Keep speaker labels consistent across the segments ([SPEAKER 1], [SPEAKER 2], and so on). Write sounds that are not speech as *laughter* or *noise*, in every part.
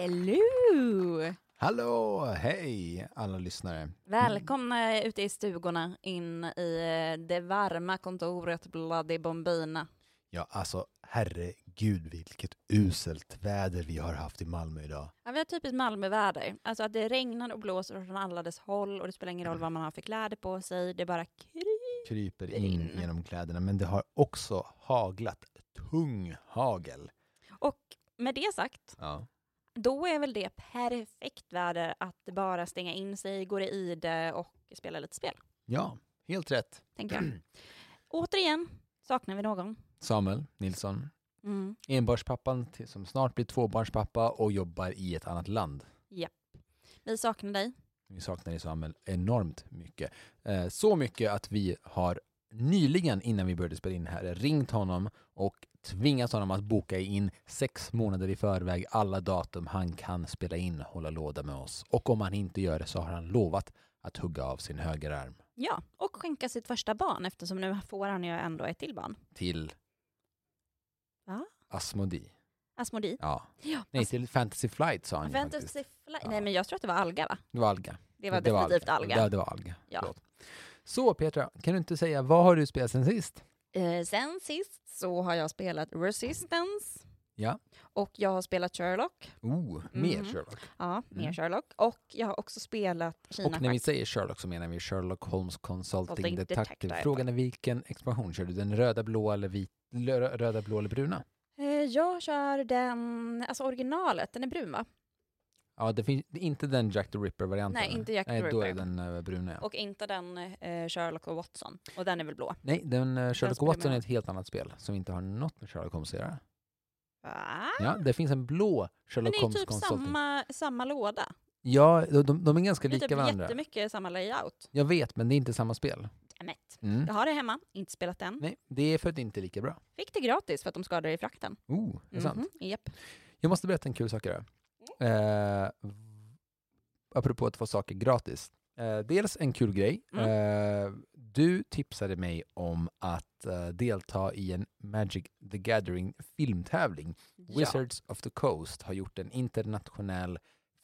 [SPEAKER 1] Hello!
[SPEAKER 2] Hallå, hej alla lyssnare.
[SPEAKER 1] Välkomna ute i stugorna in i eh, det varma kontoret Bloody Bombina.
[SPEAKER 2] Ja, alltså herregud vilket uselt väder vi har haft i Malmö idag.
[SPEAKER 1] Ja, vi har typiskt Malmöväder. Alltså att det regnar och blåser från alla dess håll och det spelar ingen roll vad man har för kläder på sig. Det bara kryper.
[SPEAKER 2] Kryper in
[SPEAKER 1] in.
[SPEAKER 2] genom kläderna, men det har också haglat tung hagel.
[SPEAKER 1] Och med det sagt,
[SPEAKER 2] Ja.
[SPEAKER 1] Då är väl det perfekt väder att bara stänga in sig, gå i det och spela lite spel,
[SPEAKER 2] ja, helt rätt.
[SPEAKER 1] tänker jag. *clears throat* Återigen saknar vi någon.
[SPEAKER 2] Samuel Nilsson,
[SPEAKER 1] Mm.
[SPEAKER 2] enbarnspappan till- som snart blir tvåbarnspappa och jobbar i ett annat land.
[SPEAKER 1] Japp. Vi saknar dig.
[SPEAKER 2] Vi saknar dig Samuel enormt mycket. Eh, så mycket att vi har nyligen innan vi började spela in här ringt honom och tvingat honom att boka in sex månader i förväg alla datum han kan spela in Hålla låda med oss. Och om han inte gör det så har han lovat att hugga av sin högerarm
[SPEAKER 1] Ja, och skänka sitt första barn eftersom nu får han ju ändå ett till barn.
[SPEAKER 2] till
[SPEAKER 1] Va?
[SPEAKER 2] Asmodi.
[SPEAKER 1] Asmodi.
[SPEAKER 2] Ja.
[SPEAKER 1] Ja,
[SPEAKER 2] Nej, till Fantasy Flight sa han ju
[SPEAKER 1] Fantasy
[SPEAKER 2] faktiskt.
[SPEAKER 1] Flight. Nej men jag tror att det var alga va?
[SPEAKER 2] Det var Alga.
[SPEAKER 1] Det var definitivt alga.
[SPEAKER 2] Ja, det var Alga.
[SPEAKER 1] Ja.
[SPEAKER 2] Förlåt. Så Petra, kan du inte säga vad har du spelat sen sist?
[SPEAKER 1] Eh, sen sist så har jag spelat Resistance
[SPEAKER 2] Ja.
[SPEAKER 1] och jag har spelat Sherlock.
[SPEAKER 2] Oh, mer
[SPEAKER 1] Mhm.
[SPEAKER 2] Sherlock.
[SPEAKER 1] Ja, mer
[SPEAKER 2] Mm.
[SPEAKER 1] Sherlock. Och jag har också spelat Kina
[SPEAKER 2] Och när vi säger Sherlock så menar vi Sherlock Holmes Consulting
[SPEAKER 1] Consulting
[SPEAKER 2] Detective.
[SPEAKER 1] Detective.
[SPEAKER 2] Frågan är vilken expansion kör du? Den röda, blå eller vit? Röda, blå eller bruna?
[SPEAKER 1] eh, Jag kör den, alltså originalet, den är brun va?
[SPEAKER 2] Ja, det finns är inte den Jack the Ripper-varianten.
[SPEAKER 1] Nej, inte Jack the
[SPEAKER 2] Nej, då är
[SPEAKER 1] Ripper.
[SPEAKER 2] den eh, bruna. Ja.
[SPEAKER 1] Och inte den eh, Sherlock och Watson. Och den är väl blå?
[SPEAKER 2] Nej, den uh, Sherlock
[SPEAKER 1] spelar
[SPEAKER 2] Watson är ett helt annat spel som inte har något med Sherlock Holmes att göra.
[SPEAKER 1] Va?
[SPEAKER 2] Ja, det finns en blå
[SPEAKER 1] Men
[SPEAKER 2] Sherlock
[SPEAKER 1] det är
[SPEAKER 2] Holmes
[SPEAKER 1] typ samma, samma låda.
[SPEAKER 2] Ja, de, de, de är ganska
[SPEAKER 1] Det är
[SPEAKER 2] lika
[SPEAKER 1] typ
[SPEAKER 2] varandra.
[SPEAKER 1] jättemycket samma layout.
[SPEAKER 2] Jag vet, men det är inte samma spel.
[SPEAKER 1] Dammit.
[SPEAKER 2] Mm.
[SPEAKER 1] Jag har det hemma, inte spelat än.
[SPEAKER 2] Nej, det är för att det inte är lika bra.
[SPEAKER 1] Fick det gratis för att de skadade i frakten.
[SPEAKER 2] Oh, det är sant.
[SPEAKER 1] Mhm, Japp.
[SPEAKER 2] Jag måste berätta en kul sak här.
[SPEAKER 1] Mm.
[SPEAKER 2] Eh, apropå att få saker gratis. Eh, dels en kul grej.
[SPEAKER 1] Mm.
[SPEAKER 2] Eh, du tipsade mig om att eh, delta i en Magic the Gathering filmtävling.
[SPEAKER 1] Ja.
[SPEAKER 2] Wizards of the Coast har gjort en internationell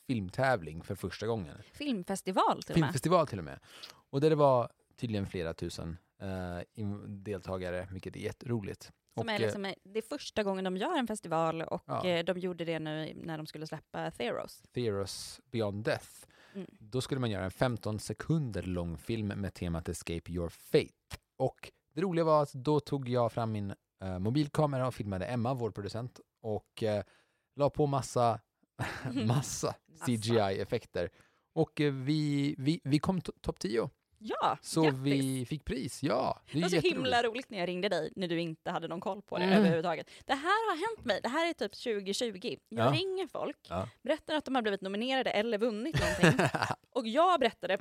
[SPEAKER 2] filmtävling för första gången.
[SPEAKER 1] Filmfestival till och med.
[SPEAKER 2] Filmfestival till och med. Och där det var tydligen flera tusen eh, deltagare, vilket är jätteroligt.
[SPEAKER 1] Som
[SPEAKER 2] Och,
[SPEAKER 1] är liksom, eh, det är första gången de gör en festival och
[SPEAKER 2] Ja.
[SPEAKER 1] eh, de gjorde det nu när de skulle släppa Theros.
[SPEAKER 2] Theros Beyond Death.
[SPEAKER 1] Mm.
[SPEAKER 2] Då skulle man göra en 15 sekunder lång film med temat Escape Your Fate. Och det roliga var att då tog jag fram min eh, mobilkamera och filmade Emma, vår producent, och uh, la på massa, *laughs* massa CGI-effekter. Och eh, vi, vi, vi kom to- topp 10,
[SPEAKER 1] Ja,
[SPEAKER 2] så
[SPEAKER 1] grattis!
[SPEAKER 2] vi fick pris. Ja, det
[SPEAKER 1] Det var så himla roligt när jag ringde dig när du inte hade någon koll på det
[SPEAKER 2] Mm.
[SPEAKER 1] överhuvudtaget. Det här har hänt mig, det här är typ 2020. Jag
[SPEAKER 2] Ja.
[SPEAKER 1] ringer folk,
[SPEAKER 2] Ja.
[SPEAKER 1] berättar att de har blivit nominerade eller vunnit *laughs* någonting och jag berättar det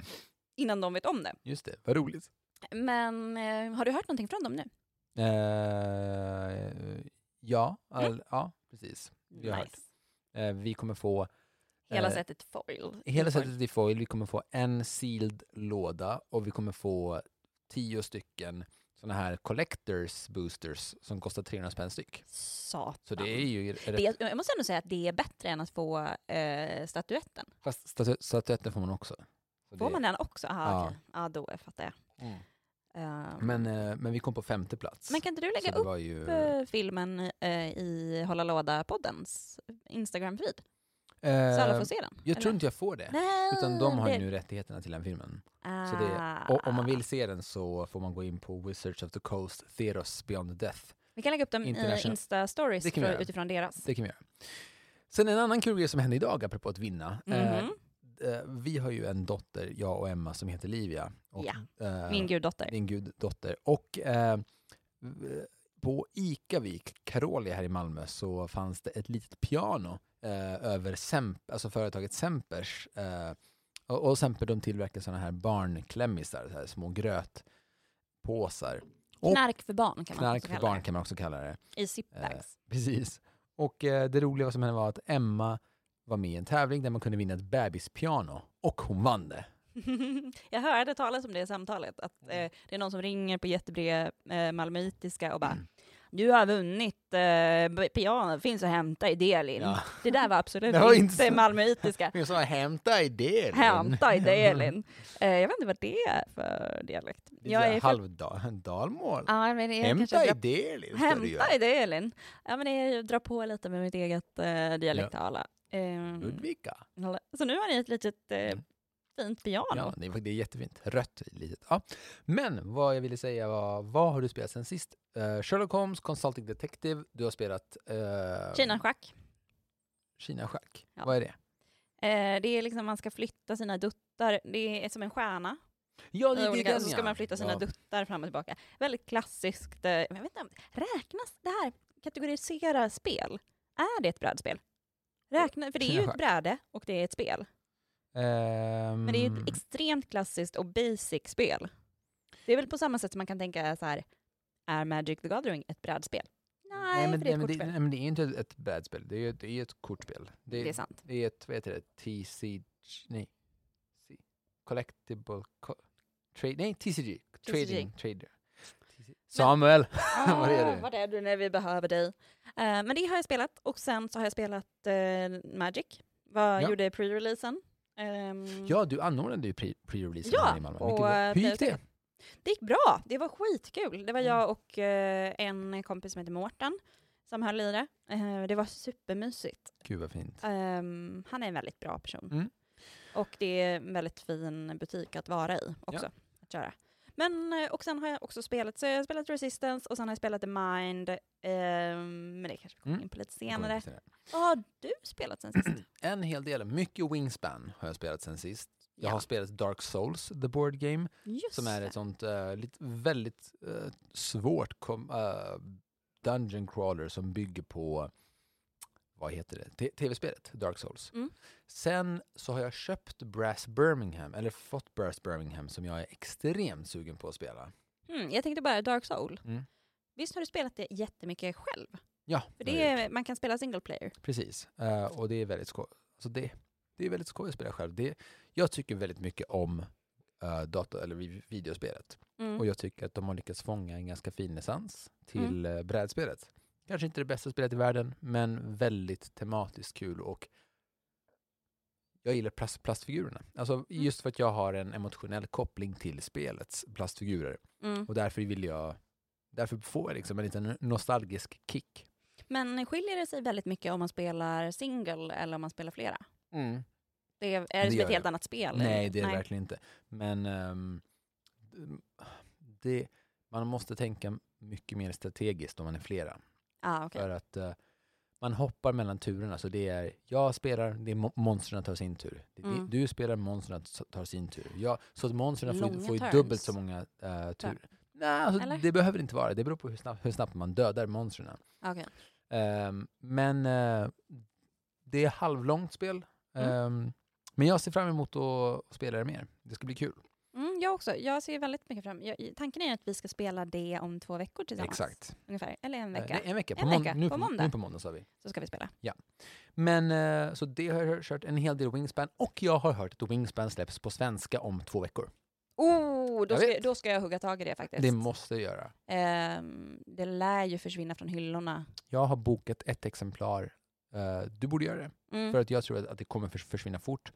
[SPEAKER 1] innan de vet om det.
[SPEAKER 2] Just det, vad roligt.
[SPEAKER 1] Men eh, har du hört någonting från dem nu?
[SPEAKER 2] Eh, ja, all, ja, precis. Vi har hört.
[SPEAKER 1] Nice.
[SPEAKER 2] Eh, vi kommer få
[SPEAKER 1] Hela
[SPEAKER 2] Eh,
[SPEAKER 1] sättet foil.
[SPEAKER 2] Hela sättet i foil, vi kommer få en sealed låda och vi kommer få tio stycken sådana här collectors boosters som kostar 300 spänn styck.
[SPEAKER 1] Satan.
[SPEAKER 2] Så det är ju rätt,
[SPEAKER 1] Det, jag måste ändå säga att det är bättre än att få eh, statyetten.
[SPEAKER 2] fast statu- statyetten får man också. Så
[SPEAKER 1] Får
[SPEAKER 2] det-
[SPEAKER 1] man den också? Aha,
[SPEAKER 2] Ja.
[SPEAKER 1] okej. ja, då fattar jag.
[SPEAKER 2] Mm.
[SPEAKER 1] Eh,
[SPEAKER 2] Men, eh, men vi kom på femte plats.
[SPEAKER 1] men kan inte du lägga upp
[SPEAKER 2] ju...
[SPEAKER 1] eh, filmen eh, i Hålla Låda-poddens Instagram-feed? Så
[SPEAKER 2] Eh,
[SPEAKER 1] alla får se den?
[SPEAKER 2] jag tror
[SPEAKER 1] eller?
[SPEAKER 2] inte jag får det.
[SPEAKER 1] Nej,
[SPEAKER 2] Utan de har
[SPEAKER 1] det-
[SPEAKER 2] nu rättigheterna till den filmen.
[SPEAKER 1] Ah.
[SPEAKER 2] Så det, och om man vill se den så får man gå in på Wizards of the Coast, Theros Beyond Death.
[SPEAKER 1] Vi kan lägga upp dem i Insta-stories utifrån deras.
[SPEAKER 2] Det kan vi göra. Sen en annan kul grej som hände idag, apropå att vinna. Eh,
[SPEAKER 1] Mhm.
[SPEAKER 2] eh, vi har ju en dotter, jag och Emma, som heter Livia. Och,
[SPEAKER 1] Ja,
[SPEAKER 2] eh,
[SPEAKER 1] Min guddotter.
[SPEAKER 2] Din guddotter. Och eh, på Ica vid Carolia här i Malmö så fanns det ett litet piano eh, över Semp, alltså företaget Sempers. Eh, och, och Semper de tillverkar sådana här barnklämmisar, så här små grötpåsar. Och
[SPEAKER 1] Knark för barn kan man
[SPEAKER 2] knark
[SPEAKER 1] också
[SPEAKER 2] för
[SPEAKER 1] kalla
[SPEAKER 2] barn
[SPEAKER 1] det.
[SPEAKER 2] kan man också kalla det.
[SPEAKER 1] I zipbags.
[SPEAKER 2] Precis. Och eh, det roliga som hände var att Emma var med i en tävling där man kunde vinna ett bebispiano och hon vann det. *laughs*
[SPEAKER 1] jag hörde talas om det i samtalet, att
[SPEAKER 2] Mm.
[SPEAKER 1] eh, det är någon som ringer på jättebred eh, malmöitiska och bara du har vunnit eh, piano, finns att hämta i Delin.
[SPEAKER 2] Ja.
[SPEAKER 1] Det där var absolut *laughs*
[SPEAKER 2] Det var inte
[SPEAKER 1] malmöitiska. *laughs*
[SPEAKER 2] Jag sa hämta i delen.
[SPEAKER 1] Hämta i Delin. *laughs* Eh, jag vet inte vad det är för dialekt. Jag
[SPEAKER 2] är
[SPEAKER 1] för...
[SPEAKER 2] halvdalmål.
[SPEAKER 1] Ja, men det är
[SPEAKER 2] Hämta i
[SPEAKER 1] dra...
[SPEAKER 2] du göra.
[SPEAKER 1] Hämta i Delin. Ja, men det är dra på lite med mitt eget eh, dialektala. Eh,
[SPEAKER 2] Ludvika.
[SPEAKER 1] så nu har ni ett litet eh,
[SPEAKER 2] Mm.
[SPEAKER 1] Fint piano.
[SPEAKER 2] Ja, det är, det är jättefint. Rött litet. Ja. Men vad jag ville säga var, vad har du spelat sen sist? Eh, Sherlock Holmes, Consulting Detective, du har spelat uh,
[SPEAKER 1] Kina-schack.
[SPEAKER 2] Kina-schack.
[SPEAKER 1] Ja.
[SPEAKER 2] Vad är det?
[SPEAKER 1] Eh, det är liksom man ska flytta sina duttar. Det är som en stjärna.
[SPEAKER 2] Ja,
[SPEAKER 1] I olika, så ska man flytta sina
[SPEAKER 2] ja.
[SPEAKER 1] duttar fram och tillbaka. Väldigt klassiskt. eh, Jag vet inte, räknas det här, kategorisera spel? Är det ett brädspel? Räkna, för det är ju ett bräde och det är ett spel. Men det är ju
[SPEAKER 2] Ehm,
[SPEAKER 1] ett extremt klassiskt och basic spel. Det är väl på samma sätt som man kan tänka så här, är Magic the Gathering ett brädspel? Nej,
[SPEAKER 2] nej, men,
[SPEAKER 1] för det är
[SPEAKER 2] nej,
[SPEAKER 1] ett
[SPEAKER 2] det,
[SPEAKER 1] kortspel.
[SPEAKER 2] nej, men det är inte ett, ett brädspel, det är ett, det är ett kortspel. Det,
[SPEAKER 1] Det är sant.
[SPEAKER 2] Det är ett, vad heter det, TC... Nej. C- Collectible... Co, trade, nej, TCG. Trading Trader. TC Samuel! *laughs* Var är
[SPEAKER 1] Ah,
[SPEAKER 2] du?
[SPEAKER 1] Var är du när vi behöver dig? Eh, men det har jag spelat och sen så har jag spelat eh, Magic. Vad
[SPEAKER 2] Ja.
[SPEAKER 1] gjorde pre-releasen? Ehm,
[SPEAKER 2] Ja, du anordnade ju pre- pre-releasen
[SPEAKER 1] Ja,
[SPEAKER 2] här i Malmö.
[SPEAKER 1] och, eh,
[SPEAKER 2] Hur gick det?
[SPEAKER 1] pre- Det gick bra, det var skitkul. Det var
[SPEAKER 2] Mm.
[SPEAKER 1] jag och eh, en kompis som heter Mårten som höll i det. Eh, det var supermysigt.
[SPEAKER 2] Gud vad fint.
[SPEAKER 1] Ehm, han är en väldigt bra person.
[SPEAKER 2] Mm.
[SPEAKER 1] Och det är en väldigt fin butik att vara i också. Att köra. Men, eh, och sen har jag också spelat, så jag har spelat Resistance och sen har jag spelat The Mind. ehm, men det kanske vi kommer
[SPEAKER 2] Mm.
[SPEAKER 1] in på lite senare. Vad har du spelat sen sist? *clears throat*
[SPEAKER 2] En hel del. Mycket Wingspan har jag spelat sen sist. Jag
[SPEAKER 1] Ja.
[SPEAKER 2] har spelat Dark Souls, the board game,
[SPEAKER 1] Just
[SPEAKER 2] som är ett sånt uh, lite, väldigt eh, svårt kom, eh, dungeon crawler som bygger på, vad heter det, tv-spelet Dark Souls.
[SPEAKER 1] Mm.
[SPEAKER 2] Sen så har jag köpt Brass Birmingham, eller fått Brass Birmingham som jag är extremt sugen på att spela.
[SPEAKER 1] Mm, jag tänkte bara Dark Soul.
[SPEAKER 2] Mm.
[SPEAKER 1] Visst har du spelat det jättemycket själv?
[SPEAKER 2] Ja,
[SPEAKER 1] För
[SPEAKER 2] det
[SPEAKER 1] är, man kan spela single player.
[SPEAKER 2] Precis, Eh, och det är väldigt skoj. Alltså det, det är väldigt skoj att spela själv. Det, jag tycker väldigt mycket om uh, data, eller vi- videospelet.
[SPEAKER 1] Mm.
[SPEAKER 2] Och jag tycker att de har lyckats fånga en ganska fin essens till mm. brädspelet. Kanske inte det bästa spelet i världen, men väldigt tematiskt kul och jag gillar plast, plastfigurerna. Alltså
[SPEAKER 1] Mm.
[SPEAKER 2] just för att jag har en emotionell koppling till spelets plastfigurer.
[SPEAKER 1] Mm.
[SPEAKER 2] Och därför vill jag, därför får jag liksom en liten nostalgisk kick.
[SPEAKER 1] Men skiljer det sig väldigt mycket om man spelar single eller om man spelar flera? Det är, är det,
[SPEAKER 2] Det
[SPEAKER 1] som ett helt
[SPEAKER 2] det.
[SPEAKER 1] annat spel?
[SPEAKER 2] Nej, det är det verkligen inte. Men ehm, det, man måste tänka mycket mer strategiskt om man är flera.
[SPEAKER 1] Ah, okay.
[SPEAKER 2] För att eh, man hoppar mellan turerna. Så det är, jag spelar, det är mo- monstren tar sin tur.
[SPEAKER 1] Mm.
[SPEAKER 2] du spelar, monstren tar sin tur. Jag, så att monstren får, får ju dubbelt så många uh, turer. Nej, alltså,
[SPEAKER 1] Eller?
[SPEAKER 2] det behöver inte vara. Det beror på hur snabbt, hur snabbt man dödar monstren.
[SPEAKER 1] Okay.
[SPEAKER 2] Ehm, men eh, det är halvlångt spel.
[SPEAKER 1] Mm.
[SPEAKER 2] Ehm, men jag ser fram emot att spela det mer. Det ska bli kul.
[SPEAKER 1] Jag också. Jag ser väldigt mycket fram jag, Tanken är att vi ska spela det om två veckor tillsammans.
[SPEAKER 2] Exakt.
[SPEAKER 1] Ungefär. Eller en
[SPEAKER 2] Eh,
[SPEAKER 1] vecka.
[SPEAKER 2] nej, en vecka.
[SPEAKER 1] En
[SPEAKER 2] På,
[SPEAKER 1] vecka.
[SPEAKER 2] Nu,
[SPEAKER 1] På
[SPEAKER 2] på,
[SPEAKER 1] måndag.
[SPEAKER 2] nu på måndag sa vi.
[SPEAKER 1] Så ska vi spela.
[SPEAKER 2] Men eh, så det har jag kört en hel del Wingspan och jag har hört att Wingspan släpps på svenska om två veckor.
[SPEAKER 1] Oh, då ska, då ska jag hugga tag i det faktiskt.
[SPEAKER 2] Det måste jag göra.
[SPEAKER 1] Ehm, det lär ju försvinna från hyllorna.
[SPEAKER 2] Jag har bokat ett exemplar. Eh, du borde göra det.
[SPEAKER 1] Mm.
[SPEAKER 2] För att jag tror att, att det kommer förs- försvinna fort.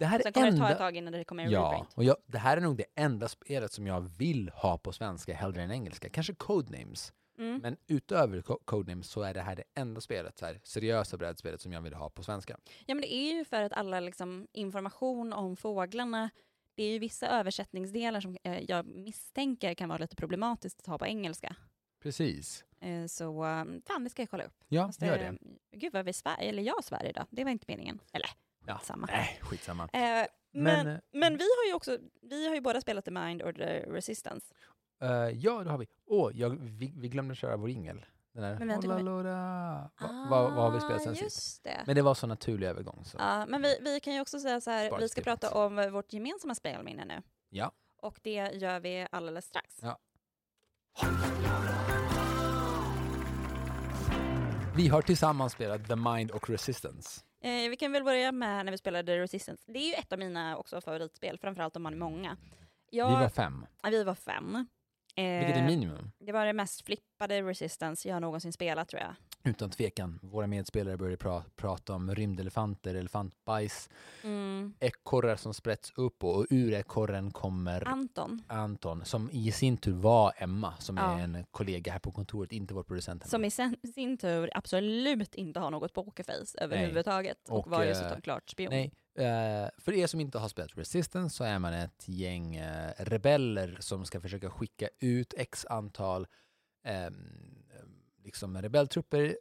[SPEAKER 2] Det här
[SPEAKER 1] Sen kommer det ta ett
[SPEAKER 2] enda...
[SPEAKER 1] tag innan det kommer en
[SPEAKER 2] Ja,
[SPEAKER 1] reprint.
[SPEAKER 2] och jag, det här är nog det enda spelet som jag vill ha på svenska hellre än engelska. Kanske Codenames.
[SPEAKER 1] Mm.
[SPEAKER 2] Men utöver Co- Codenames så är det här det enda spelet, så här, seriösa brädspelet som jag vill ha på svenska.
[SPEAKER 1] Ja, men det är ju för att alla liksom, information om fåglarna, det är ju vissa översättningsdelar som eh, jag misstänker kan vara lite problematiskt att ha på engelska.
[SPEAKER 2] Precis.
[SPEAKER 1] Eh, så eh, fan, det ska jag kolla upp.
[SPEAKER 2] Ja,
[SPEAKER 1] Fast,
[SPEAKER 2] gör det.
[SPEAKER 1] Gud vad vi svär, eller jag svär idag. Det var inte meningen. Eller,
[SPEAKER 2] Ja.
[SPEAKER 1] samma.
[SPEAKER 2] Nej, skitsamma.
[SPEAKER 1] Eh, men,
[SPEAKER 2] Men,
[SPEAKER 1] men,
[SPEAKER 2] eh,
[SPEAKER 1] vi har ju också, vi har ju båda spelat The Mind or The Resistance.
[SPEAKER 2] Eh, ja, det har vi. Åh, jag, vi, vi glömde köra vår ingel. Den där
[SPEAKER 1] Men vi kommit-
[SPEAKER 2] låda. Va, vad, vad har vi spelat sen
[SPEAKER 1] Ah,
[SPEAKER 2] sist?
[SPEAKER 1] Det.
[SPEAKER 2] Men det var så naturlig övergång. Så.
[SPEAKER 1] Ja, men vi, vi kan ju också säga så här,
[SPEAKER 2] Spara
[SPEAKER 1] vi ska prata om vårt gemensamma spelminne nu.
[SPEAKER 2] Ja.
[SPEAKER 1] Och det gör vi alldeles strax.
[SPEAKER 2] Ja. Vi har tillsammans spelat The Mind och Resistance.
[SPEAKER 1] Eh, vi kan väl börja med när vi spelade Resistance. Det är ju ett av mina också favoritspel, framförallt om man är många. Jag,
[SPEAKER 2] Vi var fem.
[SPEAKER 1] ja, vi var fem. Eh,
[SPEAKER 2] Vilket är minimum?
[SPEAKER 1] Det var det mest flippade Resistance jag någonsin spelat tror jag.
[SPEAKER 2] Utan tvekan. Våra medspelare började pra prata om rymdelefanter, elefantbajs,
[SPEAKER 1] Mm.
[SPEAKER 2] ekorrar som sprätts upp och ur ekorren kommer
[SPEAKER 1] Anton,
[SPEAKER 2] Anton, som i sin tur var Emma, som
[SPEAKER 1] Ja.
[SPEAKER 2] är en kollega här på kontoret, inte vår producent. Emma.
[SPEAKER 1] som i sen, sin tur absolut inte har något pokerface överhuvudtaget och,
[SPEAKER 2] Och,
[SPEAKER 1] var ju
[SPEAKER 2] eh,
[SPEAKER 1] såklart klart spion.
[SPEAKER 2] Nej, eh, för er som inte har spelat Resistance så är man ett gäng eh, rebeller som ska försöka skicka ut x antal ehm, liksom rebelltrupper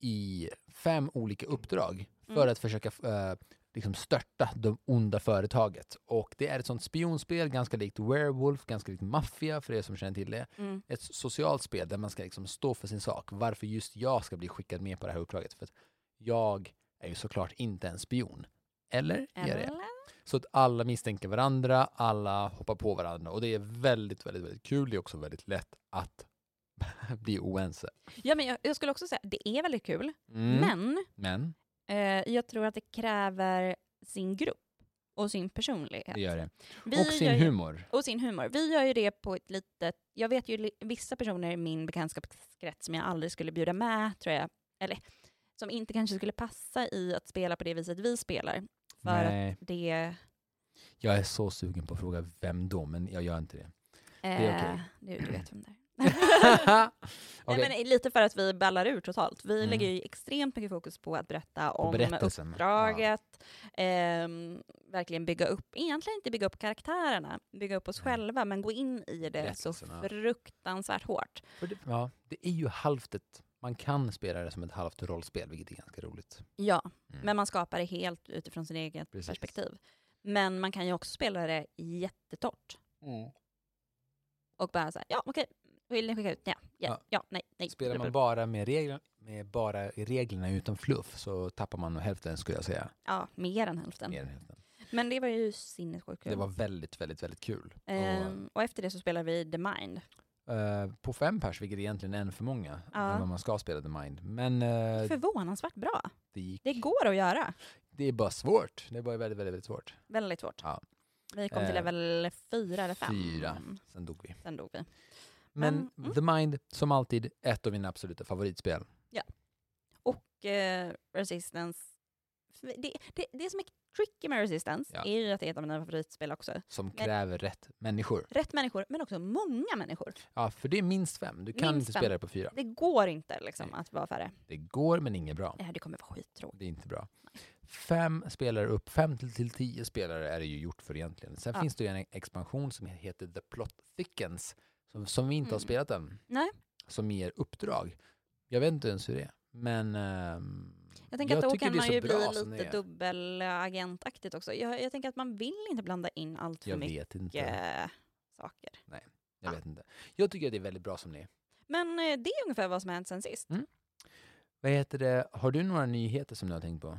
[SPEAKER 2] i fem olika uppdrag för
[SPEAKER 1] Mm.
[SPEAKER 2] att försöka eh, liksom störta det onda företaget. Och det är ett sånt spionspel, ganska likt Werewolf, ganska likt Mafia för er som känner till det.
[SPEAKER 1] Mm.
[SPEAKER 2] Ett socialt spel där man ska liksom stå för sin sak. Varför just jag ska bli skickad med på det här uppdraget. För att jag är ju såklart inte en spion. Eller? Är det?
[SPEAKER 1] Eller?
[SPEAKER 2] Så att alla misstänker varandra, alla hoppar på varandra och det är väldigt, väldigt, väldigt kul. Det är också väldigt lätt att *laughs* bli oense.
[SPEAKER 1] Ja, men jag, jag skulle också säga det är väldigt kul,
[SPEAKER 2] Mm.
[SPEAKER 1] men
[SPEAKER 2] Men
[SPEAKER 1] eh, jag tror att det kräver sin grupp och sin personlighet.
[SPEAKER 2] det gör det.
[SPEAKER 1] Vi
[SPEAKER 2] Och sin
[SPEAKER 1] ju-
[SPEAKER 2] humor.
[SPEAKER 1] Och sin humor. Vi gör ju det på ett litet... Jag vet ju vissa personer i min bekantskapskrets som jag aldrig skulle bjuda med, tror jag. Eller som inte kanske skulle passa i att spela på det viset vi spelar. För att
[SPEAKER 2] Nej,
[SPEAKER 1] det...
[SPEAKER 2] jag är så sugen på att fråga vem då, men jag gör inte det.
[SPEAKER 1] Eh,
[SPEAKER 2] är okej.
[SPEAKER 1] du, du vet vem det är. *laughs*
[SPEAKER 2] Okej,
[SPEAKER 1] Nej, men lite för att vi ballar ur totalt. Vi
[SPEAKER 2] Mm.
[SPEAKER 1] lägger ju extremt mycket fokus på att berätta om uppdraget, ehm, verkligen bygga upp, egentligen inte bygga upp karaktärerna, bygga upp oss
[SPEAKER 2] Nej.
[SPEAKER 1] själva, men gå in i det så
[SPEAKER 2] ja.
[SPEAKER 1] fruktansvärt hårt.
[SPEAKER 2] För det, ja, det är ju halvt ett, man kan spela det som ett halvt rollspel, vilket är ganska roligt.
[SPEAKER 1] Ja,
[SPEAKER 2] Mm.
[SPEAKER 1] men man skapar det helt utifrån sin eget
[SPEAKER 2] Precis.
[SPEAKER 1] perspektiv. Men man kan ju också spela det jättetort och bara så här, ja okej, vill ni skicka ut? Ja, ja,
[SPEAKER 2] Ja.
[SPEAKER 1] ja, nej, nej.
[SPEAKER 2] Spelar man bara med, regler, med bara reglerna utan fluff så tappar man hälften skulle jag säga.
[SPEAKER 1] Ja, mer än hälften.
[SPEAKER 2] Mer än hälften.
[SPEAKER 1] Men det var ju sinnessjukt kul.
[SPEAKER 2] Det var väldigt, väldigt, väldigt kul.
[SPEAKER 1] Ehm, och efter det så spelade vi The Mind.
[SPEAKER 2] Och, eh, på fem pers, vilket är egentligen en för många,
[SPEAKER 1] Ja.
[SPEAKER 2] man ska spela The Mind. Men eh,
[SPEAKER 1] Förvånansvärt bra.
[SPEAKER 2] det, gick,
[SPEAKER 1] Det går att göra.
[SPEAKER 2] det är bara svårt. Det är bara väldigt, väldigt, väldigt svårt.
[SPEAKER 1] Väldigt svårt.
[SPEAKER 2] Ja.
[SPEAKER 1] Vi kom till
[SPEAKER 2] Eh,
[SPEAKER 1] level fyra eller fem.
[SPEAKER 2] fyra. Sen dog vi.
[SPEAKER 1] Sen dog vi.
[SPEAKER 2] Men
[SPEAKER 1] Men, mm.
[SPEAKER 2] The Mind, som alltid, ett av mina absoluta favoritspel.
[SPEAKER 1] Och eh, Resistance. Det, det, det som är tricky med Resistance
[SPEAKER 2] Ja.
[SPEAKER 1] är ju att det är ett av mina favoritspel också.
[SPEAKER 2] Som kräver rätt människor.
[SPEAKER 1] Rätt människor, men också många människor.
[SPEAKER 2] Ja, för det är minst fem. Du kan
[SPEAKER 1] Minst
[SPEAKER 2] inte spela det på fyra.
[SPEAKER 1] Det går inte liksom,
[SPEAKER 2] Nej.
[SPEAKER 1] att vara färre.
[SPEAKER 2] Det går, men inget bra.
[SPEAKER 1] Ja, det kommer vara skittråkigt.
[SPEAKER 2] Det är inte bra. Fem spelare upp, fem till, till tio spelare är det ju gjort för egentligen. Sen
[SPEAKER 1] Ja.
[SPEAKER 2] finns det ju en expansion som heter The Plot Thickens, som, som vi inte har
[SPEAKER 1] Mm.
[SPEAKER 2] spelat än.
[SPEAKER 1] Nej.
[SPEAKER 2] Som ger uppdrag. Jag vet inte ens hur det är, men ehm,
[SPEAKER 1] Jag tänker att då kan man ju bli lite dubbelagentaktigt också. Jag, jag tänker att man vill inte blanda in allt för
[SPEAKER 2] Jag
[SPEAKER 1] mycket saker.
[SPEAKER 2] Jag vet inte. Jag tycker att det är väldigt bra som det är.
[SPEAKER 1] Men eh, det är ungefär vad som har hänt sen sist.
[SPEAKER 2] Vad heter det? Har du några nyheter som du har tänkt på?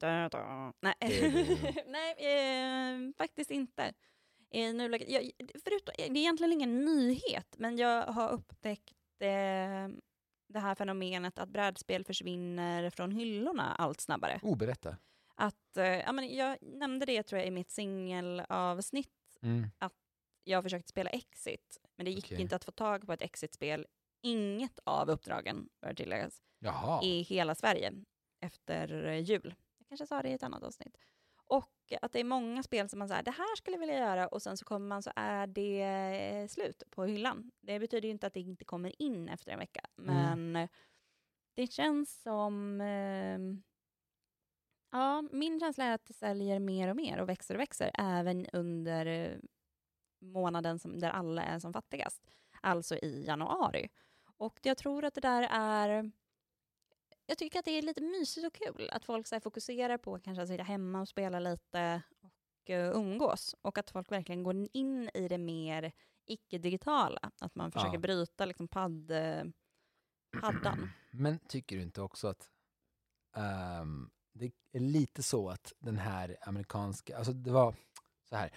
[SPEAKER 1] Da, da. Nej,
[SPEAKER 2] Det- *laughs*
[SPEAKER 1] Nej eh, faktiskt inte. I nuläget, jag, förutom, det är egentligen ingen nyhet, men jag har upptäckt eh, det här fenomenet att brädspel försvinner från hyllorna allt snabbare.
[SPEAKER 2] Oh, berätta.
[SPEAKER 1] Att, eh, ja, men jag nämnde det tror jag i mitt singelavsnitt.
[SPEAKER 2] Mm.
[SPEAKER 1] Jag försökte spela Exit, men det gick
[SPEAKER 2] Okej.
[SPEAKER 1] inte att få tag på ett Exit-spel. Inget av uppdragen, bör tilläggas,
[SPEAKER 2] Jaha.
[SPEAKER 1] i hela Sverige efter jul. Jag kanske sa det i ett annat avsnitt. Och att det är många spel som man säger, det här skulle jag vilja göra och sen så kommer man så är det eh, slut på hyllan. Det betyder ju inte att det inte kommer in efter en vecka, men eh, det känns som eh, Ja, min känsla är att det säljer mer och mer och växer och växer även under månaden som, där alla är som fattigast, alltså i januari. Och jag tror att det där är jag tycker att det är lite mysigt och kul att folk så här, fokuserar på kanske att sitta hemma och spela lite och uh, umgås. Och att folk verkligen går in i det mer icke-digitala. Att man försöker
[SPEAKER 2] Ja.
[SPEAKER 1] bryta liksom padd, eh, paddan. *clears throat*
[SPEAKER 2] Men tycker du inte också att ehm, det är lite så att den här amerikanska, alltså det var så här,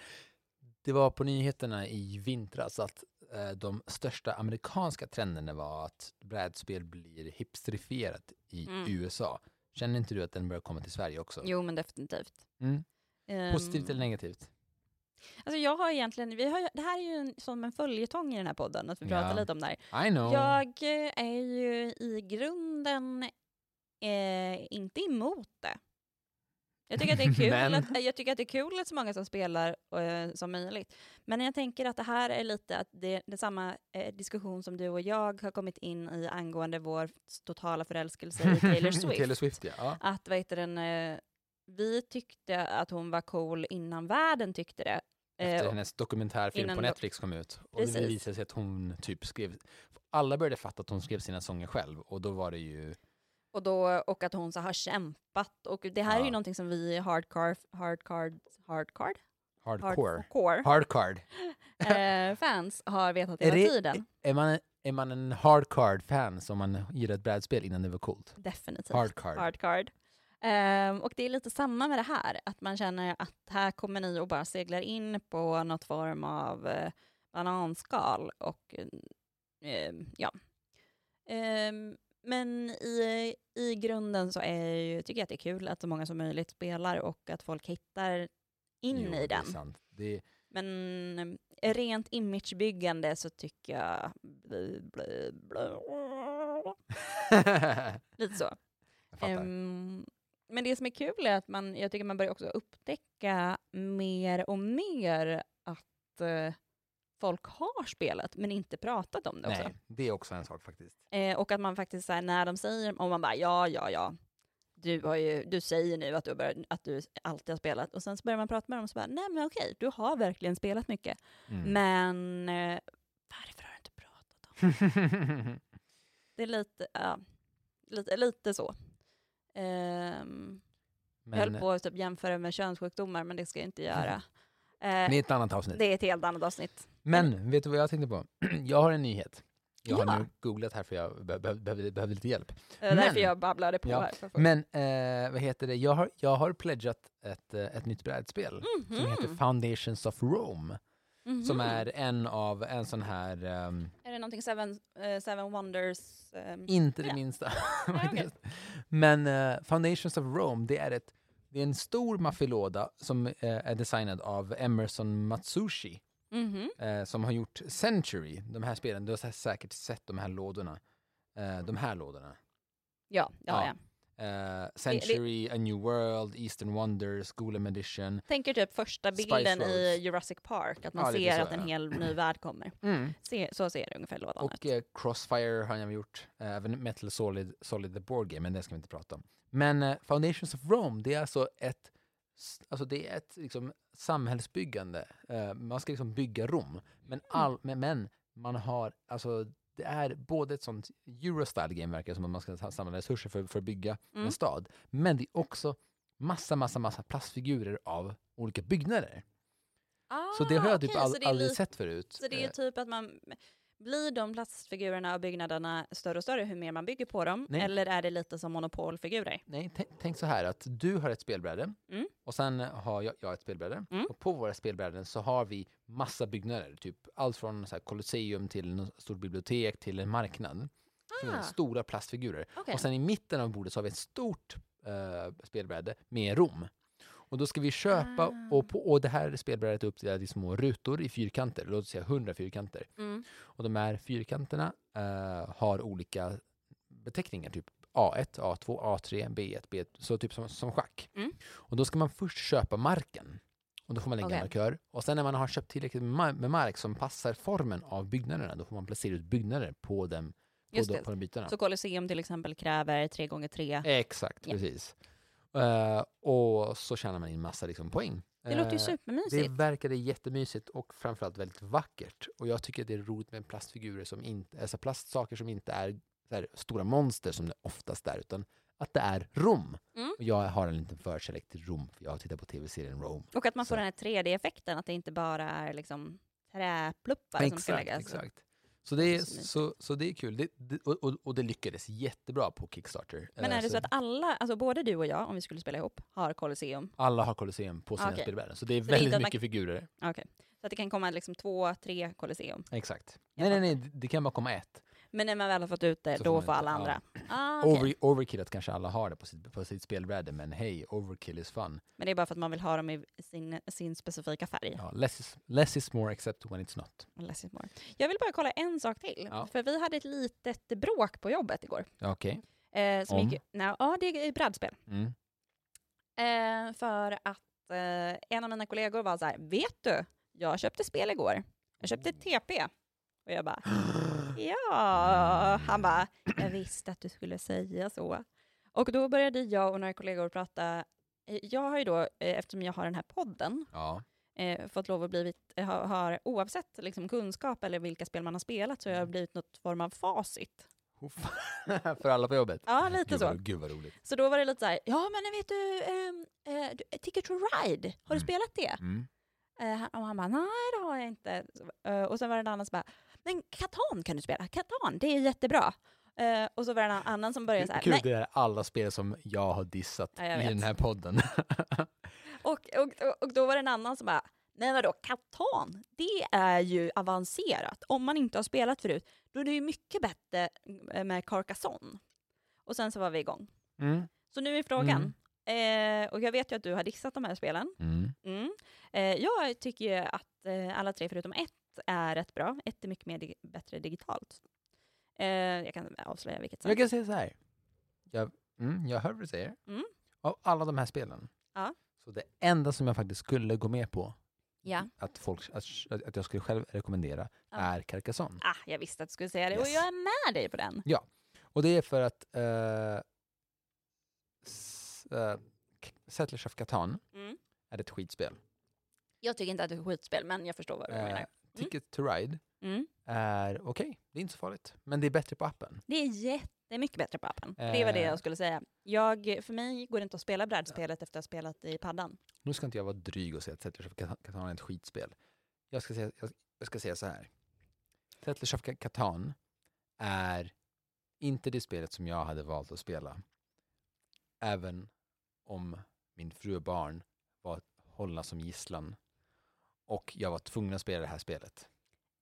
[SPEAKER 2] det var på nyheterna i vintras att eh, de största amerikanska trenderna var att brädspel blir hipsterifierat i
[SPEAKER 1] Mm.
[SPEAKER 2] USA. Känner inte du att den börjar komma till Sverige också?
[SPEAKER 1] Jo, men definitivt.
[SPEAKER 2] Mm. Positivt
[SPEAKER 1] Ehm,
[SPEAKER 2] eller negativt?
[SPEAKER 1] Alltså jag har egentligen, vi har, det här är ju en, som en följetong i den här podden, att vi pratar
[SPEAKER 2] Ja.
[SPEAKER 1] lite om det här.
[SPEAKER 2] I know.
[SPEAKER 1] Jag eh, är ju i grunden eh, inte emot det. Jag tycker, att det är *laughs* kul
[SPEAKER 2] Men-
[SPEAKER 1] att, jag tycker att det är kul att så många som spelar eh, som möjligt. Men jag tänker att det här är lite att det, det är samma eh, diskussion som du och jag har kommit in i angående vår totala förälskelse i Taylor *laughs* Swift.
[SPEAKER 2] Taylor Swift, ja.
[SPEAKER 1] Att vad heter den, eh, vi tyckte att hon var cool innan världen tyckte det.
[SPEAKER 2] Efter
[SPEAKER 1] Eh,
[SPEAKER 2] hennes dokumentärfilm på Netflix kom ut. Och det
[SPEAKER 1] Precis.
[SPEAKER 2] visade sig att hon typ skrev, alla började fatta att hon skrev sina sånger själv och då var det ju
[SPEAKER 1] Och, då, och att hon så har kämpat. Och det här är ju
[SPEAKER 2] Ja.
[SPEAKER 1] någonting som vi hardcore, hardcore, hardcore,
[SPEAKER 2] hardcore.
[SPEAKER 1] hardcore
[SPEAKER 2] Hardcard. *laughs*
[SPEAKER 1] eh, fans har vetat *laughs*
[SPEAKER 2] Är
[SPEAKER 1] hela
[SPEAKER 2] det-
[SPEAKER 1] tiden.
[SPEAKER 2] Är man, är man en hardcard-fan som man gillar ett brädspel innan det var coolt?
[SPEAKER 1] Definitivt.
[SPEAKER 2] Hardcard.
[SPEAKER 1] Hardcard. Ehm, och det är lite samma med det här, att man känner att här kommer ni och bara seglar in på något form av eh, bananskal och eh, ja. Ehm, men i, i grunden så är jag ju, tycker jag att det är kul att så många som möjligt spelar och att folk hittar in
[SPEAKER 2] Jo,
[SPEAKER 1] i
[SPEAKER 2] det är
[SPEAKER 1] den.
[SPEAKER 2] sant. Det,
[SPEAKER 1] Men eh, rent imagebyggande så tycker jag *laughs* lite så. Ehm, men det som är kul är att man, jag tycker man börjar också upptäcka mer och mer att eh, folk har spelat men inte pratat om det också.
[SPEAKER 2] Nej, det är också en sak faktiskt.
[SPEAKER 1] Eh, och att man faktiskt så här, när de säger, och man bara ja, ja, ja, du, har ju, du säger nu att du, börjat, att du alltid har spelat och sen så börjar man prata med dem och så bara, nej men okej, du har verkligen spelat mycket.
[SPEAKER 2] Mm.
[SPEAKER 1] Men eh, varför har du inte pratat om det? *laughs* Det är lite, ja, lite, lite så. Ehm, jag höll
[SPEAKER 2] Men
[SPEAKER 1] på att typ jämföra med könssjukdomar, men det ska jag inte göra. Eh, *laughs*
[SPEAKER 2] det är ett annat avsnitt.
[SPEAKER 1] det är ett helt annat avsnitt.
[SPEAKER 2] Men vet du vad jag tänkte på? *clears throat* Jag har en nyhet. Jag
[SPEAKER 1] Ja.
[SPEAKER 2] har nu googlat här för jag be- be- behövde, behövde lite hjälp.
[SPEAKER 1] Det var därför jag babblade på
[SPEAKER 2] Ja,
[SPEAKER 1] här. För
[SPEAKER 2] Men eh, vad heter det? Jag har, jag har pledgat ett, eh, ett nytt brädspel som heter
[SPEAKER 1] Mhm.
[SPEAKER 2] Foundations of Rome. Som
[SPEAKER 1] Mhm.
[SPEAKER 2] är en av en sån här, ehm,
[SPEAKER 1] Är det någonting Seven, eh, seven Wonders? ehm,
[SPEAKER 2] inte det
[SPEAKER 1] Ja.
[SPEAKER 2] minsta. faktiskt. *laughs* Men eh, Foundations of Rome, det är, ett, det är en stor maffielåda som eh, är designad av Emerson Matsushi.
[SPEAKER 1] Mhm.
[SPEAKER 2] eh, som har gjort Century, de här spelen. Du har sä- säkert sett de här lådorna. Eh, de här lådorna.
[SPEAKER 1] Ja, det
[SPEAKER 2] Ja.
[SPEAKER 1] jag.
[SPEAKER 2] Eh, Century, A New World, Eastern Wonders, Golem Edition.
[SPEAKER 1] Tänker typ första bilden i. Jurassic Park, att man
[SPEAKER 2] Ja,
[SPEAKER 1] ser
[SPEAKER 2] så,
[SPEAKER 1] att en
[SPEAKER 2] ja.
[SPEAKER 1] hel ny värld kommer. *clears throat* Se, så ser det ungefär lådan.
[SPEAKER 2] Och eh, Crossfire har jag gjort. Eh, Även Metal Solid, Solid the Board Game, men det ska vi inte prata om. Men eh, Foundations of Rome, det är alltså ett, alltså det är ett liksom, samhällsbyggande. Eh, man ska liksom bygga Rom. Men, all, men, men man har, alltså det är både ett sånt Eurostyle game verkar som att man ska sa- samla resurser för, för att bygga
[SPEAKER 1] Mm.
[SPEAKER 2] en stad. Men det är också massa, massa, massa plastfigurer av olika byggnader. så det har jag typ
[SPEAKER 1] Ah,
[SPEAKER 2] all,
[SPEAKER 1] så det är
[SPEAKER 2] aldrig sett förut.
[SPEAKER 1] Så det är
[SPEAKER 2] Eh,
[SPEAKER 1] typ att man, blir de plastfigurerna och byggnaderna större och större ju mer man bygger på dem?
[SPEAKER 2] Nej.
[SPEAKER 1] Eller är det lite som monopolfigurer?
[SPEAKER 2] Nej, tänk, så här att du har ett spelbräde
[SPEAKER 1] Mm.
[SPEAKER 2] och sen har jag, jag ett spelbräde.
[SPEAKER 1] Mm.
[SPEAKER 2] Och på våra spelbräden så har vi massa byggnader. Typ allt från så Colosseum till ett stort bibliotek till en marknad.
[SPEAKER 1] Ah.
[SPEAKER 2] Stora plastfigurer.
[SPEAKER 1] Okej.
[SPEAKER 2] Och sen i mitten av bordet så har vi ett stort eh, spelbräde med Rom. Och då ska vi köpa,
[SPEAKER 1] Ah.
[SPEAKER 2] och, på, och det här spelbrädet är uppdelat i små rutor i fyrkanter, låt oss säga 100 fyrkanter.
[SPEAKER 1] Mm.
[SPEAKER 2] Och de här fyrkanterna eh, har olika beteckningar, typ A1, A2, A3, B1, B1, så typ som, som schack.
[SPEAKER 1] Mm.
[SPEAKER 2] Och då ska man först köpa marken. Och då får man lägga
[SPEAKER 1] Okej.
[SPEAKER 2] en markör. Och sen när man har köpt tillräckligt med ma- med mark som passar formen av byggnaderna, då får man placera ut byggnader på, dem, på,
[SPEAKER 1] Just
[SPEAKER 2] de, på de bytena.
[SPEAKER 1] Så Colosseum till exempel kräver 3 gånger 3
[SPEAKER 2] Exakt,
[SPEAKER 1] Ja.
[SPEAKER 2] precis. Eh, och så tjänar man in massa liksom, poäng.
[SPEAKER 1] Det låter ju
[SPEAKER 2] Eh,
[SPEAKER 1] supermysigt.
[SPEAKER 2] det verkade jättemysigt och framförallt väldigt vackert. Och jag tycker att det är roligt med plastfigurer som inte, alltså plastsaker som inte är här, stora monster som det oftast är, utan att det är Rom.
[SPEAKER 1] Mm.
[SPEAKER 2] Och jag har en liten förkärlek till Rom, för jag har tittat på tv-serien Rome.
[SPEAKER 1] Och att man får
[SPEAKER 2] Så.
[SPEAKER 1] den här 3D-effekten, att det inte bara är liksom träpluppar som ska
[SPEAKER 2] Exakt,
[SPEAKER 1] läggas.
[SPEAKER 2] exakt. Så det, är,
[SPEAKER 1] så
[SPEAKER 2] så, så det är kul. Det, det, och, och, det lyckades jättebra på Kickstarter.
[SPEAKER 1] Men
[SPEAKER 2] Eh,
[SPEAKER 1] är det så att alla, alltså både du och jag, om vi skulle spela ihop, har Colosseum?
[SPEAKER 2] Alla har Colosseum på sina
[SPEAKER 1] Okej.
[SPEAKER 2] spelbrädor. Så det är
[SPEAKER 1] Så det
[SPEAKER 2] väldigt
[SPEAKER 1] man-
[SPEAKER 2] mycket figurer.
[SPEAKER 1] Okej. Så att det kan komma liksom två, tre Colosseum.
[SPEAKER 2] Exakt.
[SPEAKER 1] Jag
[SPEAKER 2] Nej, nej, nej. Det kan bara komma ett.
[SPEAKER 1] Men när man väl har fått ut det,
[SPEAKER 2] Så
[SPEAKER 1] då
[SPEAKER 2] får
[SPEAKER 1] får alla andra. Ah, okej.
[SPEAKER 2] Over, overkill att kanske alla har det på sitt, på sitt spelbräde, men hej, overkill is fun.
[SPEAKER 1] Men det är bara för att man vill ha dem i sin, sin specifika färg.
[SPEAKER 2] Ja, less, is, less is more except when it's not.
[SPEAKER 1] Less is more. Jag vill bara kolla en sak till.
[SPEAKER 2] Ja.
[SPEAKER 1] För vi hade ett litet bråk på jobbet igår.
[SPEAKER 2] Okej.
[SPEAKER 1] Eh, som
[SPEAKER 2] Om?
[SPEAKER 1] gick, nej, ja, det är brädspel.
[SPEAKER 2] Mm.
[SPEAKER 1] Eh, för att eh, en av mina kollegor var så här, vet du, jag köpte spel igår. Jag köpte ett TP. Och jag bara, ja. Han bara, jag visste att du skulle säga så. Och då började jag och några kollegor prata. Eh, Jag har ju då, eh, eftersom jag har den här podden,
[SPEAKER 2] Ja.
[SPEAKER 1] eh, fått lov att blivit, eh, ha, har, oavsett liksom, kunskap eller vilka spel man har spelat, så har jag blivit något form av facit. *laughs*
[SPEAKER 2] För alla på jobbet.
[SPEAKER 1] Ja, lite
[SPEAKER 2] Gud
[SPEAKER 1] så.
[SPEAKER 2] gud vad roligt.
[SPEAKER 1] Så då var det lite så här, ja men vet du, ehm, eh, du- Ticket to Ride, har du
[SPEAKER 2] Mm.
[SPEAKER 1] spelat det?
[SPEAKER 2] Mm.
[SPEAKER 1] Eh, och han bara, nej det har jag inte. Eh, och sen var det en annan som bara, men Catan kan du spela, Catan, det är jättebra. Eh, och så var det en annan som började så här,
[SPEAKER 2] Kul
[SPEAKER 1] nej.
[SPEAKER 2] det är alla spel som jag har dissat
[SPEAKER 1] Ja, jag
[SPEAKER 2] i den här podden. *laughs*
[SPEAKER 1] Och, och, och, då var det en annan som bara, nej vadå, Catan, det är ju avancerat. Om man inte har spelat förut, då är det ju mycket bättre eh, med Carcassonne. Och sen så var vi igång.
[SPEAKER 2] Mm.
[SPEAKER 1] Så nu är frågan, eh, och jag vet ju att du har dissat de här spelen.
[SPEAKER 2] Mm.
[SPEAKER 1] Mm. Eh, jag tycker ju att eh, alla tre förutom ett är rätt bra. Ett är mycket mer dig- bättre digitalt. Eh, jag kan avslöja vilket sen.
[SPEAKER 2] Jag kan säga så här. Jag, mm, jag hör vad du säger.
[SPEAKER 1] Mm.
[SPEAKER 2] Av alla de här spelen,
[SPEAKER 1] Ja.
[SPEAKER 2] så det enda som jag faktiskt skulle gå med på
[SPEAKER 1] Ja.
[SPEAKER 2] att, folk, att, att jag skulle själv rekommendera
[SPEAKER 1] Ja.
[SPEAKER 2] är Carcassonne.
[SPEAKER 1] Ah, jag visste att du skulle säga det och
[SPEAKER 2] Yes.
[SPEAKER 1] jag är med dig på den.
[SPEAKER 2] Och det är för att s, uh, Settlers of Catan
[SPEAKER 1] Mm.
[SPEAKER 2] är ett skitspel.
[SPEAKER 1] Jag tycker inte att det är skitspel, men jag förstår vad du
[SPEAKER 2] Uh,
[SPEAKER 1] menar.
[SPEAKER 2] Ticket to Ride
[SPEAKER 1] Mm.
[SPEAKER 2] är okej, det är inte så farligt. Men det är bättre på appen.
[SPEAKER 1] Det är jättemycket bättre på appen. Det var det
[SPEAKER 2] Eh.
[SPEAKER 1] jag skulle säga. Jag, för mig går det inte att spela brädspelet efter att ha spelat i paddan.
[SPEAKER 2] Nu ska inte jag vara dryg och säga att Settlers of Catan Catan är ett skitspel. Jag ska säga, jag, jag ska säga så här. Settlers of Ca- Catan är inte det spelet som jag hade valt att spela. Även om min fru och barn var hållna som gisslan och jag var tvungen att spela det här spelet.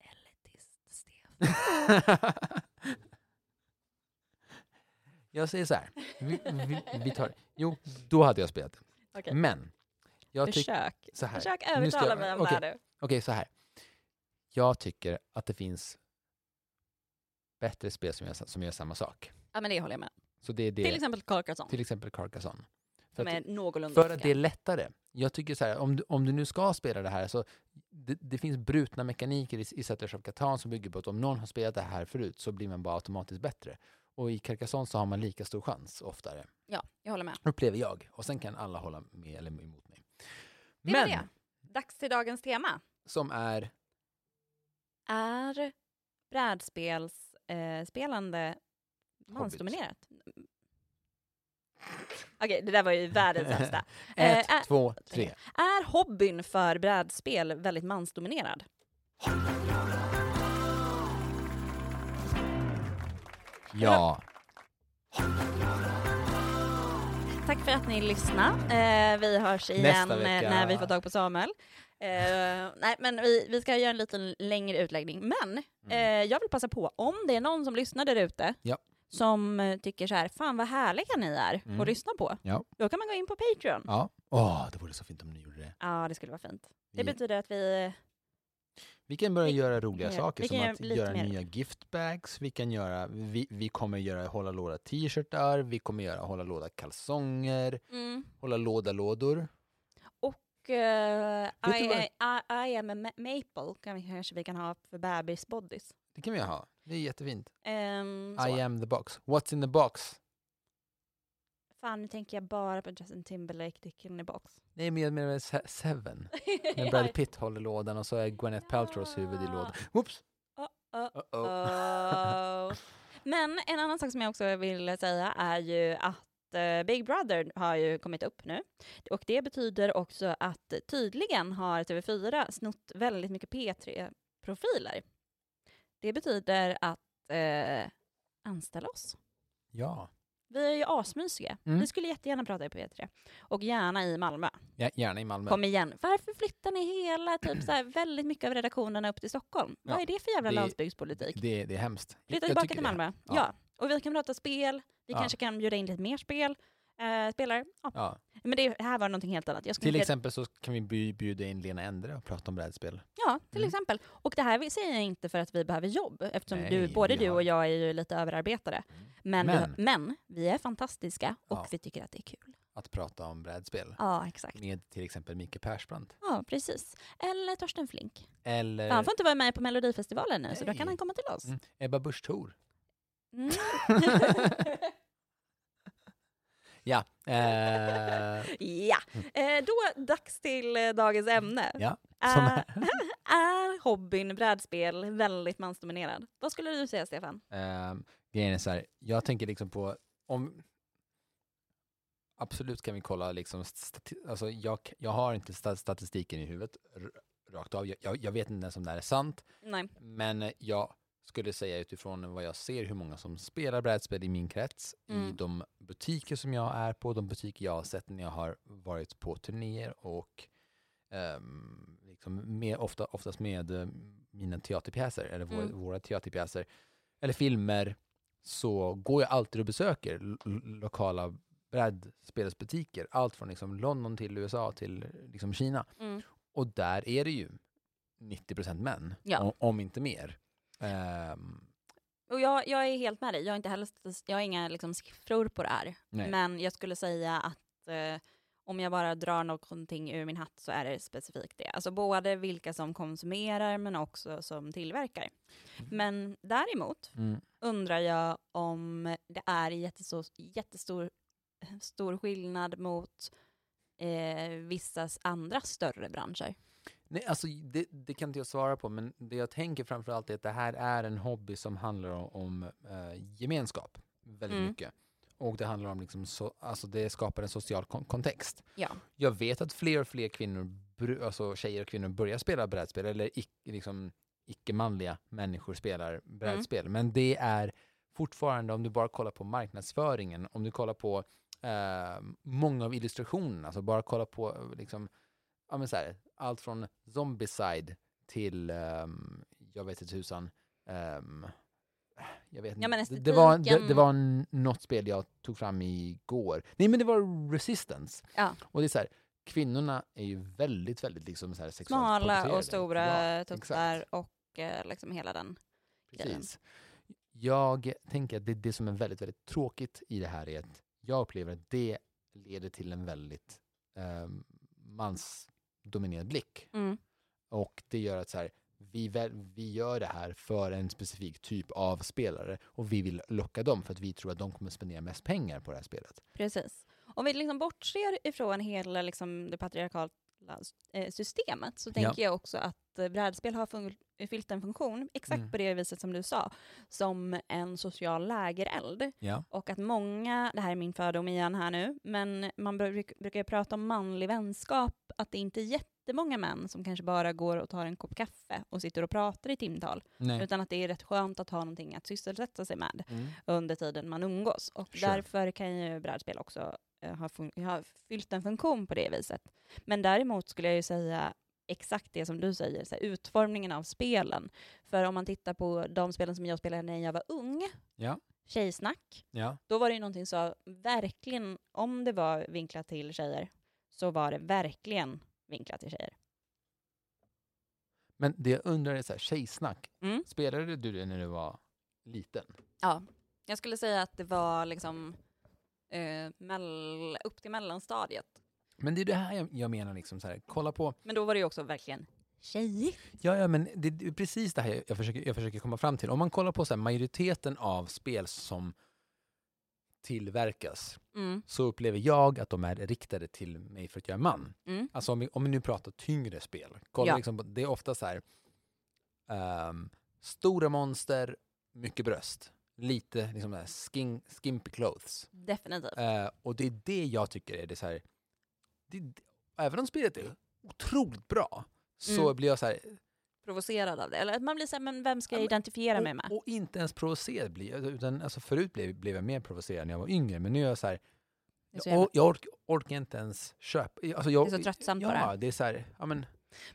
[SPEAKER 1] Elitist, Stefan. *laughs*
[SPEAKER 2] jag säger så här. Vi, vi, vi tar, jo, då hade jag spelat det.
[SPEAKER 1] Okej.
[SPEAKER 2] Men, jag tycker,
[SPEAKER 1] Försök.
[SPEAKER 2] så här.
[SPEAKER 1] Försök övertala
[SPEAKER 2] jag-
[SPEAKER 1] mig om
[SPEAKER 2] okej.
[SPEAKER 1] det här nu.
[SPEAKER 2] Okej, så här. Jag tycker att det finns bättre spel som gör, som gör samma sak.
[SPEAKER 1] Ja, men det håller jag med.
[SPEAKER 2] Så det är det,
[SPEAKER 1] Till exempel Carcassonne,
[SPEAKER 2] till exempel Carcassonne. För
[SPEAKER 1] som är någorlunda
[SPEAKER 2] för att det är lättare. Jag tycker så här, om du, om du nu ska spela det här så det, det finns brutna mekaniker i, i Settlers of Catan som bygger på att om någon har spelat det här förut så blir man bara automatiskt bättre. Och i Carcassonne så har man lika stor chans oftare,
[SPEAKER 1] Ja, jag håller med.
[SPEAKER 2] upplever jag. Och sen kan alla hålla med eller emot mig.
[SPEAKER 1] Det
[SPEAKER 2] Men
[SPEAKER 1] det. Dags till dagens tema.
[SPEAKER 2] som är
[SPEAKER 1] Är brädspelsspelande eh, mansdominerat? Okej, det där var ju världens sämsta. *laughs* Eh,
[SPEAKER 2] ett,
[SPEAKER 1] ä-
[SPEAKER 2] två, tre.
[SPEAKER 1] Är hobbyn för brädspel väldigt mansdominerad?
[SPEAKER 2] Ja.
[SPEAKER 1] Tack för att ni lyssnade. Eh, vi hörs igen
[SPEAKER 2] Nästa
[SPEAKER 1] eh,
[SPEAKER 2] vecka.
[SPEAKER 1] när vi får tag på Samuel. Eh, nej, men vi, vi ska göra en liten längre utläggning. Men eh, jag vill passa på, om det är någon som lyssnar där ute
[SPEAKER 2] Mm. Ja.
[SPEAKER 1] Som eh, tycker så här, fan vad härliga ni är
[SPEAKER 2] Mm.
[SPEAKER 1] att lyssna på.
[SPEAKER 2] Ja.
[SPEAKER 1] Då kan man gå in på Patreon. Ja,
[SPEAKER 2] Ja. Åh, det vore så fint om ni gjorde det.
[SPEAKER 1] det skulle vara fint. Det
[SPEAKER 2] Vi,
[SPEAKER 1] betyder att vi...
[SPEAKER 2] vi kan börja
[SPEAKER 1] vi-
[SPEAKER 2] göra roliga
[SPEAKER 1] ja,
[SPEAKER 2] saker
[SPEAKER 1] vi
[SPEAKER 2] som att
[SPEAKER 1] göra mer.
[SPEAKER 2] nya giftbags. Vi kan göra, vi, vi kommer göra hålla låda t-shirtar. Vi kommer göra hålla låda kalsonger.
[SPEAKER 1] Mm.
[SPEAKER 2] Hålla låda lådor.
[SPEAKER 1] Och
[SPEAKER 2] du
[SPEAKER 1] I, I, I am a ma- maple kan vi, kanske vi kan ha för bebisbodies.
[SPEAKER 2] Det kan vi ha. Det är jättefint.
[SPEAKER 1] Um.
[SPEAKER 2] I am the box. What's in the box?
[SPEAKER 1] Fan, nu tänker jag bara på Justin Timberlake, Dick in the box.
[SPEAKER 2] Nej, men jag menar Se- Seven. *laughs* När Brad Pitt håller lådan och så är Gwyneth Paltrows huvud i lådan. Whoops!
[SPEAKER 1] Oh, oh,
[SPEAKER 2] Uh-oh.
[SPEAKER 1] oh. *laughs* Men en annan sak som jag också vill säga är ju att eh, Big Brother har ju kommit upp nu. Och det betyder också att tydligen har TV4 snott väldigt mycket P3-profiler. Det betyder att eh, anställa oss.
[SPEAKER 2] Ja,
[SPEAKER 1] Vi är ju asmysiga.
[SPEAKER 2] Mm.
[SPEAKER 1] Vi skulle jättegärna prata i P3. Och gärna i Malmö.
[SPEAKER 2] ja gärna i Malmö.
[SPEAKER 1] Kom igen. Varför flyttar ni hela, typ så här, väldigt mycket av redaktionerna upp till Stockholm? Vad
[SPEAKER 2] Ja,
[SPEAKER 1] är det för jävla
[SPEAKER 2] det-
[SPEAKER 1] landsbygdspolitik?
[SPEAKER 2] Det, det är hemskt.
[SPEAKER 1] Flytta tillbaka till. Malmö. Ja.
[SPEAKER 2] Ja.
[SPEAKER 1] Och vi kan prata spel. Vi kanske kan bjuda in lite mer spel. Eh, spelare. Ja.
[SPEAKER 2] Ja.
[SPEAKER 1] Men det här var någonting helt annat.
[SPEAKER 2] Till exempel så kan vi bjuda in Lena Endre och prata om brädspel.
[SPEAKER 1] Ja, till
[SPEAKER 2] Mm.
[SPEAKER 1] exempel. Och det här säger jag inte för att vi behöver jobb, eftersom
[SPEAKER 2] Nej,
[SPEAKER 1] du, både
[SPEAKER 2] vi
[SPEAKER 1] du
[SPEAKER 2] har-
[SPEAKER 1] och jag är ju lite överarbetade. Men,
[SPEAKER 2] Men-
[SPEAKER 1] Vi, men vi är fantastiska och
[SPEAKER 2] Ja.
[SPEAKER 1] vi tycker att det är kul.
[SPEAKER 2] Att prata om brädspel.
[SPEAKER 1] Ja, exakt.
[SPEAKER 2] Med till exempel Micke Persbrandt.
[SPEAKER 1] Ja, precis. Eller Torsten Flink.
[SPEAKER 2] Eller
[SPEAKER 1] Han får inte vara med på Melodifestivalen nu, så då
[SPEAKER 2] Nej.
[SPEAKER 1] kan han komma till oss.
[SPEAKER 2] mm, Ebba Busch Thor.
[SPEAKER 1] Mm. *laughs* *laughs*
[SPEAKER 2] Ja. Eh,
[SPEAKER 1] ja, eh, då dags till eh, dagens ämne.
[SPEAKER 2] ja.
[SPEAKER 1] Är, *laughs* är hobbyn brädspel väldigt mansdominerad? Vad skulle du säga, Stefan?
[SPEAKER 2] Um, grejen är så här, jag tänker liksom på om Absolut kan vi kolla liksom, alltså jag, jag har inte sta- statistiken i huvudet rakt av. Jag, jag, jag vet inte ens om det här är sant,
[SPEAKER 1] Nej.
[SPEAKER 2] men jag skulle säga utifrån vad jag ser hur många som spelar brädspel i min krets, i
[SPEAKER 1] Mm.
[SPEAKER 2] de butiker som jag är på, de butiker jag har sett när jag har varit på turnéer och ehm, liksom med, ofta, oftast med eh, mina teaterpjäser, eller våra,
[SPEAKER 1] Mm.
[SPEAKER 2] våra teaterpjäser, eller filmer, så går jag alltid och besöker lo- lo- lokala brädspelsbutiker. Allt från liksom London till USA till liksom Kina.
[SPEAKER 1] Mm.
[SPEAKER 2] Och där är det ju 90% män,
[SPEAKER 1] Ja.
[SPEAKER 2] om, om inte mer. Ehm,
[SPEAKER 1] Och jag, jag är helt med dig. Jag har, inte heller, jag har inga liksom, siffror på det här.
[SPEAKER 2] nej.
[SPEAKER 1] Men jag skulle säga att eh, om jag bara drar någonting ur min hatt så är det specifikt det. Alltså både vilka som konsumerar men också som tillverkar. Men däremot
[SPEAKER 2] Mm.
[SPEAKER 1] undrar jag om det är jättestor, jättestor stor skillnad mot eh, vissa andra större branscher.
[SPEAKER 2] Nej, alltså det, det kan inte jag svara på, men det jag tänker framförallt är att det här är en hobby som handlar om, om eh, gemenskap väldigt
[SPEAKER 1] Mm.
[SPEAKER 2] mycket. Och det handlar om, liksom så, alltså det skapar en social kon- kontext.
[SPEAKER 1] Ja.
[SPEAKER 2] Jag vet att fler och fler kvinnor, alltså tjejer och kvinnor börjar spela brädspel, eller ic- liksom, icke-manliga människor spelar brädspel. Men det är fortfarande, om du bara kollar på marknadsföringen, om du kollar på eh, många av illustrationerna, alltså bara kolla på liksom, ja, men så här, allt från Zombicide till, ehm, jag vet inte tusan, ehm, jag vet
[SPEAKER 1] Ja, men
[SPEAKER 2] inte. Det, var, det, det
[SPEAKER 1] estetiken-
[SPEAKER 2] var något spel jag tog fram igår. Nej men det var Resistance.
[SPEAKER 1] Ja.
[SPEAKER 2] Och det är så här, kvinnorna är ju väldigt, väldigt liksom så här sexuellt
[SPEAKER 1] Smala och stora
[SPEAKER 2] Ja,
[SPEAKER 1] tuttar och eh, liksom hela den. grejen.
[SPEAKER 2] Precis. Jag tänker att det, det som är väldigt, väldigt tråkigt i det här är att jag upplever att det leder till en väldigt eh, mansdominerad blick.
[SPEAKER 1] Mm.
[SPEAKER 2] Och det gör att så här, vi, väl, vi gör det här för en specifik typ av spelare och vi vill locka dem för att vi tror att de kommer spendera mest pengar på det här spelet.
[SPEAKER 1] Precis. Om vi liksom bortser ifrån hela liksom det patriarkala eh, systemet så tänker jag också att eh, brädspel har fyllt en funktion, exakt
[SPEAKER 2] Mm.
[SPEAKER 1] på det viset som du sa, som en social lägereld.
[SPEAKER 2] Ja.
[SPEAKER 1] Och att många, det här är min fördom igen här nu, men man bruk, brukar prata om manlig vänskap, att det inte är jättemånga män som kanske bara går och tar en kopp kaffe och sitter och pratar i timtal,
[SPEAKER 2] Nej.
[SPEAKER 1] utan att det är rätt skönt att ha någonting att sysselsätta sig med
[SPEAKER 2] Mm.
[SPEAKER 1] under tiden man umgås. Och
[SPEAKER 2] Sure.
[SPEAKER 1] därför kan ju brädspel också eh, ha, ha fyllt en funktion på det viset. Men däremot skulle jag ju säga exakt det som du säger, så här, utformningen av spelen. För om man tittar på de spelen som jag spelade när jag var ung,
[SPEAKER 2] Ja.
[SPEAKER 1] Tjejsnack,
[SPEAKER 2] Ja.
[SPEAKER 1] då var det ju någonting så verkligen, om det var vinklat till tjejer, så var det verkligen vinklat till tjejer.
[SPEAKER 2] Men det jag undrar är så här, tjejsnack.
[SPEAKER 1] Mm.
[SPEAKER 2] Spelade du det när du var liten?
[SPEAKER 1] Ja, jag skulle säga att det var liksom eh, mell- upp till mellanstadiet.
[SPEAKER 2] Men det är det här jag, jag menar, liksom så här, kolla på
[SPEAKER 1] Men då var det ju också verkligen tjejigt.
[SPEAKER 2] Ja, ja men det, är precis det här jag, jag, försöker, jag försöker komma fram till. Om man kollar på så här, majoriteten av spel som tillverkas
[SPEAKER 1] Mm,
[SPEAKER 2] så upplever jag att de är riktade till mig för att jag är man.
[SPEAKER 1] mm,
[SPEAKER 2] Alltså om vi, om vi nu pratar tyngre spel. Kolla
[SPEAKER 1] Ja.
[SPEAKER 2] liksom, det är ofta så här ehm, stora monster, mycket bröst. lite liksom där skin, skimpy clothes.
[SPEAKER 1] Definitivt.
[SPEAKER 2] Eh, och det är det jag tycker är det så här, det- även om spelet är otroligt bra, så
[SPEAKER 1] Mm.
[SPEAKER 2] blir jag så här,
[SPEAKER 1] Provocerad av det. Eller att man blir så här, men vem ska
[SPEAKER 2] Ja,
[SPEAKER 1] jag identifiera mig
[SPEAKER 2] och,
[SPEAKER 1] med?
[SPEAKER 2] och inte ens provocerad blir jag, utan alltså förut blev, blev jag mer provocerad när jag var yngre, men nu är jag så här, jag, jag ork, orkar inte ens köpa. Alltså jag,
[SPEAKER 1] Det är så tröttsamt
[SPEAKER 2] ja,
[SPEAKER 1] på det.
[SPEAKER 2] Är så här, ja men,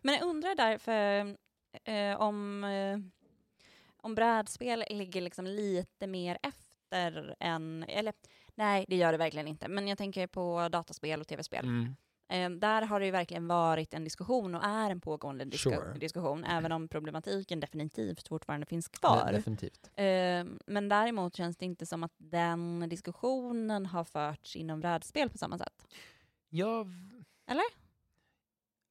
[SPEAKER 1] Men jag undrar därför eh, om, eh, om brädspel ligger liksom lite mer efter än, eller nej det gör det verkligen inte, men jag tänker på dataspel och tv-spel.
[SPEAKER 2] mm,
[SPEAKER 1] där har det ju verkligen varit en diskussion och är en pågående disko-
[SPEAKER 2] Sure.
[SPEAKER 1] diskussion, även om problematiken definitivt fortfarande finns kvar.
[SPEAKER 2] definitivt.
[SPEAKER 1] Eh, men däremot känns det inte som att den diskussionen har förts inom brädspel på samma sätt.
[SPEAKER 2] Jag,
[SPEAKER 1] Eller?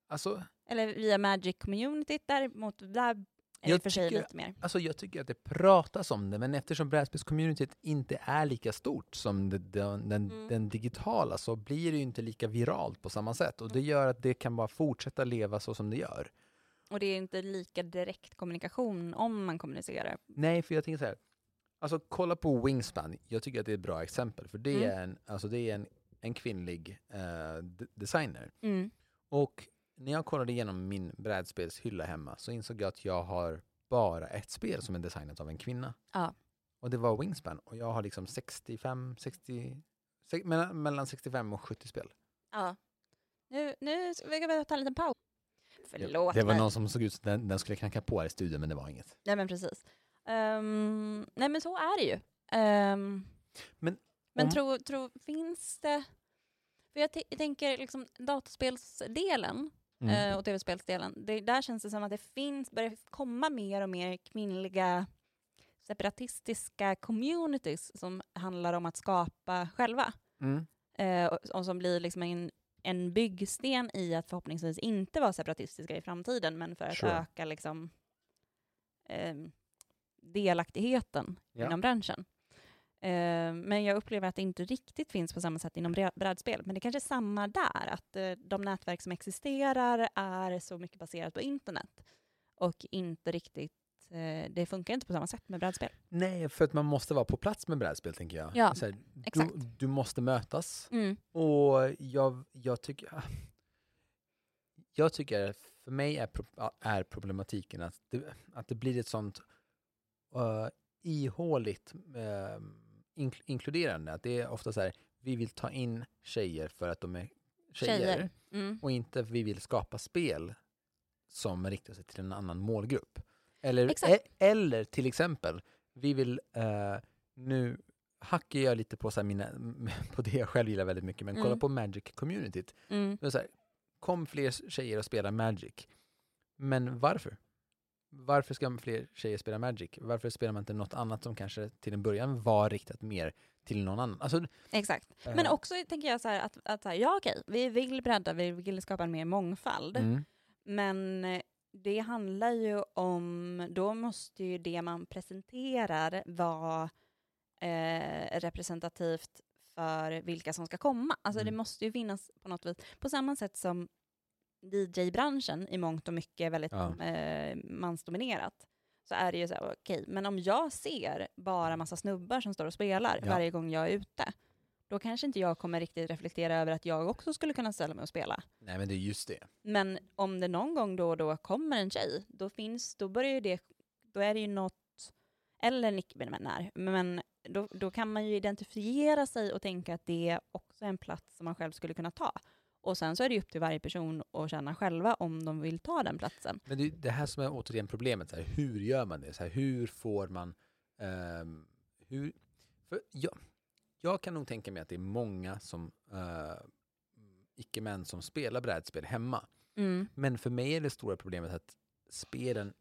[SPEAKER 2] Alltså,
[SPEAKER 1] Eller via Magic-communityt däremot, där
[SPEAKER 2] Jag
[SPEAKER 1] för sig
[SPEAKER 2] tycker-
[SPEAKER 1] lite mer.
[SPEAKER 2] Alltså jag tycker att det pratas om det, men eftersom brädspelscommunityt inte är lika stort som den, den,
[SPEAKER 1] Mm.
[SPEAKER 2] den digitala så blir det ju inte lika viralt på samma sätt. Och det gör att det kan bara fortsätta leva så som det gör.
[SPEAKER 1] Och det är inte lika direkt kommunikation om man kommunicerar.
[SPEAKER 2] Nej, för jag tänker så här. Alltså kolla på Wingspan. Jag tycker att det är ett bra exempel. För det
[SPEAKER 1] Mm.
[SPEAKER 2] är en, alltså det är en, en kvinnlig eh, designer.
[SPEAKER 1] Mm.
[SPEAKER 2] Och när jag kollade igenom min brädspelshylla hemma så insåg jag att jag har bara ett spel som är designat av en kvinna.
[SPEAKER 1] Ja.
[SPEAKER 2] Och det var Wingspan. Och jag har liksom 65, 60, se- mellan, mellan 65 och 70 spel.
[SPEAKER 1] Ja. Nu, nu ska vi ta en liten paus. Förlåt
[SPEAKER 2] det var
[SPEAKER 1] mig.
[SPEAKER 2] någon som såg ut som den, den skulle knacka på här i studion men det var inget.
[SPEAKER 1] Nej men precis. Ehm, nej men så är det ju. Ehm,
[SPEAKER 2] Men
[SPEAKER 1] men
[SPEAKER 2] om-
[SPEAKER 1] tro, tro, finns det... För jag tänker liksom dataspelsdelen
[SPEAKER 2] Mm.
[SPEAKER 1] eh, och tv-spelsdelen, det, där känns det som att det finns, börjar komma mer och mer kvinnliga separatistiska communities som handlar om att skapa själva.
[SPEAKER 2] Mm.
[SPEAKER 1] Eh, och, och som blir liksom en, en byggsten i att förhoppningsvis inte vara separatistiska i framtiden, men för att
[SPEAKER 2] Sure.
[SPEAKER 1] öka liksom, eh, delaktigheten
[SPEAKER 2] Ja.
[SPEAKER 1] inom branschen. Eh, men jag upplever att det inte riktigt finns på samma sätt inom brä- brädspel. Men det kanske är samma där, att eh, de nätverk som existerar är så mycket baserat på internet och inte riktigt eh, det funkar inte på samma sätt med brädspel.
[SPEAKER 2] Nej, för att man måste vara på plats med brädspel tänker jag.
[SPEAKER 1] Ja,
[SPEAKER 2] här,
[SPEAKER 1] exakt.
[SPEAKER 2] Du, du måste mötas.
[SPEAKER 1] Mm.
[SPEAKER 2] Och jag, jag tycker... *sighs* Jag tycker, för mig är, är problematiken att det, att det blir ett sånt uh, ihåligt uh, ink- inkluderande. Att det är ofta så här, vi vill ta in tjejer för att de är tjejer.
[SPEAKER 1] Tjejer. Mm.
[SPEAKER 2] Och inte vi vill skapa spel som riktar sig till en annan målgrupp. Eller, e- eller till exempel, vi vill, eh, nu hackar jag lite på, så mina, *laughs* på det jag själv gillar väldigt mycket, men kolla
[SPEAKER 1] Mm.
[SPEAKER 2] på Magic-communityt.
[SPEAKER 1] Mm.
[SPEAKER 2] Det är så här, kom fler tjejer och spela Magic. Men varför? Varför ska fler tjejer spela Magic? Varför spelar man inte något annat som kanske till en början var riktat mer till någon annan? Alltså,
[SPEAKER 1] Exakt.
[SPEAKER 2] eh,
[SPEAKER 1] Men också tänker jag så här att, att så här, ja okej, vi vill bredda, vi vill skapa en mer mångfald.
[SPEAKER 2] mm,
[SPEAKER 1] Men eh, det handlar ju om, då måste ju det man presenterar vara eh, representativt för vilka som ska komma. Alltså det
[SPEAKER 2] Mm.
[SPEAKER 1] måste ju finnas på något vis, på samma sätt som DJ-branschen i mångt och mycket är väldigt
[SPEAKER 2] Ja.
[SPEAKER 1] eh, mansdominerat. Så är det ju så här, okej, men om jag ser bara massa snubbar som står och spelar
[SPEAKER 2] Ja.
[SPEAKER 1] varje gång jag är ute, då kanske inte jag kommer riktigt reflektera över att jag också skulle kunna ställa mig och spela.
[SPEAKER 2] nej men det är just det.
[SPEAKER 1] Men om det någon gång då och då kommer en tjej, då finns, då börjar ju det, då är det ju något, eller en icke-binär, men då, då kan man ju identifiera sig och tänka att det också är en plats som man själv skulle kunna ta. Och sen så är det upp till varje person att känna själva om de vill ta den platsen.
[SPEAKER 2] Men det är det här som är återigen problemet. Så här, hur gör man det? Så här, hur får man... ehm, hur, för jag, jag kan nog tänka mig att det är många som uh, icke-män som spelar brädspel hemma.
[SPEAKER 1] Mm.
[SPEAKER 2] Men för mig är det stora problemet att spelen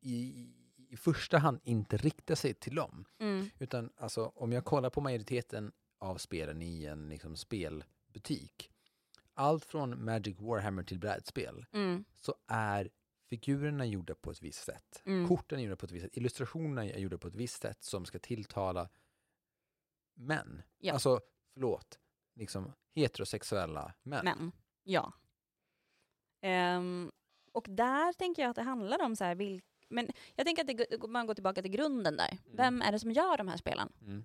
[SPEAKER 2] i, i första hand inte riktar sig till dem.
[SPEAKER 1] Mm.
[SPEAKER 2] Utan alltså, om jag kollar på majoriteten av spelen i en liksom, spelbutik, allt från Magic Warhammer till brädspel,
[SPEAKER 1] Mm.
[SPEAKER 2] så är figurerna gjorda på ett visst sätt.
[SPEAKER 1] Mm.
[SPEAKER 2] Korten är gjorda på ett visst sätt. Illustrationerna är gjorda på ett visst sätt som ska tilltala män.
[SPEAKER 1] Ja.
[SPEAKER 2] Alltså, förlåt, liksom heterosexuella män.
[SPEAKER 1] Men, ja. Ehm, och där tänker jag att det handlar om så här, vilk, men jag tänker att det, man går tillbaka till grunden där.
[SPEAKER 2] Mm.
[SPEAKER 1] Vem är det som gör de här spelen?
[SPEAKER 2] Mm.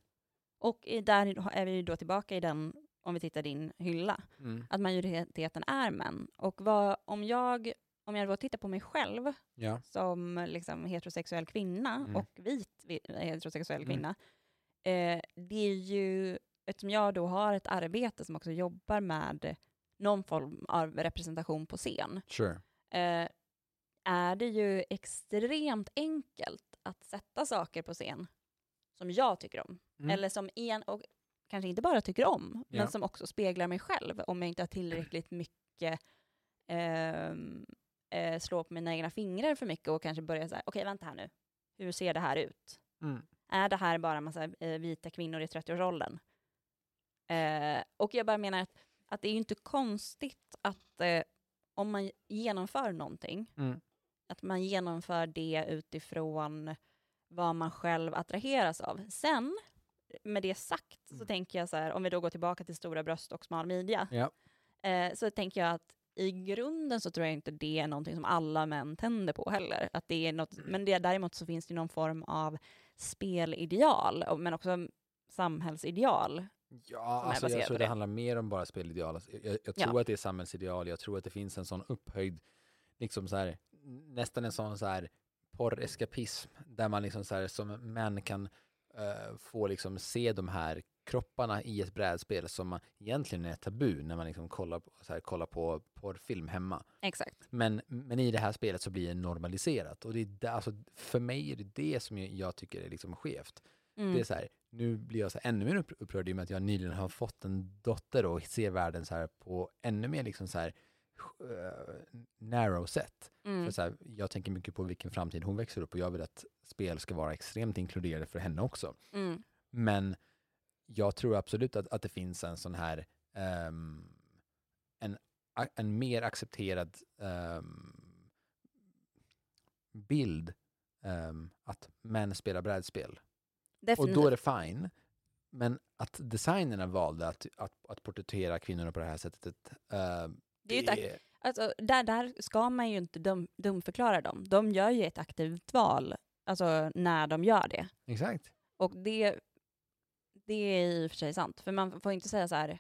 [SPEAKER 1] Och i, där är vi då tillbaka i den, om vi tittar din hylla,
[SPEAKER 2] Mm.
[SPEAKER 1] att majoriteten är män. Och vad, om jag om jag då tittar på mig själv
[SPEAKER 2] Ja.
[SPEAKER 1] som liksom heterosexuell kvinna
[SPEAKER 2] Mm.
[SPEAKER 1] och vit vi- heterosexuell
[SPEAKER 2] Mm.
[SPEAKER 1] kvinna, eh, det är ju, eftersom jag då har ett arbete som också jobbar med någon form av representation på scen,
[SPEAKER 2] Sure.
[SPEAKER 1] eh, är det ju extremt enkelt att sätta saker på scen som jag tycker om.
[SPEAKER 2] Mm.
[SPEAKER 1] Eller som en, och kanske inte bara tycker om,
[SPEAKER 2] Ja.
[SPEAKER 1] men som också speglar mig själv om jag inte har tillräckligt mycket ehm, eh, slå på mina egna fingrar för mycket och kanske börja säga, okej vänta här nu, hur ser det här ut?
[SPEAKER 2] Mm.
[SPEAKER 1] Är det här bara en massa eh, vita kvinnor i 30-årsåldern? Eh, och jag bara menar att, att det är ju inte konstigt att eh, om man genomför någonting,
[SPEAKER 2] Mm.
[SPEAKER 1] att man genomför det utifrån vad man själv attraheras av. Sen, med det sagt, så
[SPEAKER 2] Mm.
[SPEAKER 1] tänker jag så här, om vi då går tillbaka till stora bröst och smal midja,
[SPEAKER 2] Ja.
[SPEAKER 1] eh, så tänker jag att i grunden så tror jag inte det är någonting som alla män tänder på heller. Att det är något, men det, däremot så finns det någon form av spelideal, men också samhällsideal.
[SPEAKER 2] Ja, alltså jag tror det
[SPEAKER 1] det.
[SPEAKER 2] handlar mer om bara spelideal. Alltså, jag jag
[SPEAKER 1] Ja.
[SPEAKER 2] tror att det är samhällsideal. Jag tror att det finns en sån upphöjd, liksom så här, nästan en sån så här porreskapism där man liksom så här, som män kan eh, få liksom se de här kropparna i ett brädspel som egentligen är tabu när man liksom kollar, på- så här, kollar på porrfilm hemma.
[SPEAKER 1] Exakt.
[SPEAKER 2] Men, men i det här spelet så blir det normaliserat. Och det är där, alltså, för mig är det det som jag, tycker är liksom skevt.
[SPEAKER 1] Mm.
[SPEAKER 2] Det är så här, nu blir jag så ännu mer upp- upprörd i och med att jag nyligen har fått en dotter och ser världen så här på ännu mer liksom så här narrow sätt.
[SPEAKER 1] Mm.
[SPEAKER 2] För så här, jag tänker mycket på vilken framtid hon växer upp och jag vill att spel ska vara extremt inkluderande för henne också.
[SPEAKER 1] Mm.
[SPEAKER 2] Men jag tror absolut att, att det finns en sån här ehm, en, en mer accepterad ehm, bild ehm, att män spelar brädspel. Och
[SPEAKER 1] Definitivt.
[SPEAKER 2] då är det fine. Men att designerna valde att, att, att porträttera kvinnorna på det här sättet, eh,
[SPEAKER 1] det är ju ett Alltså, där, där ska man ju inte dum, dumförklara dem. De gör ju ett aktivt val alltså, när de gör det.
[SPEAKER 2] Exakt.
[SPEAKER 1] Och det, det är i och för sig sant. För man får inte säga så här...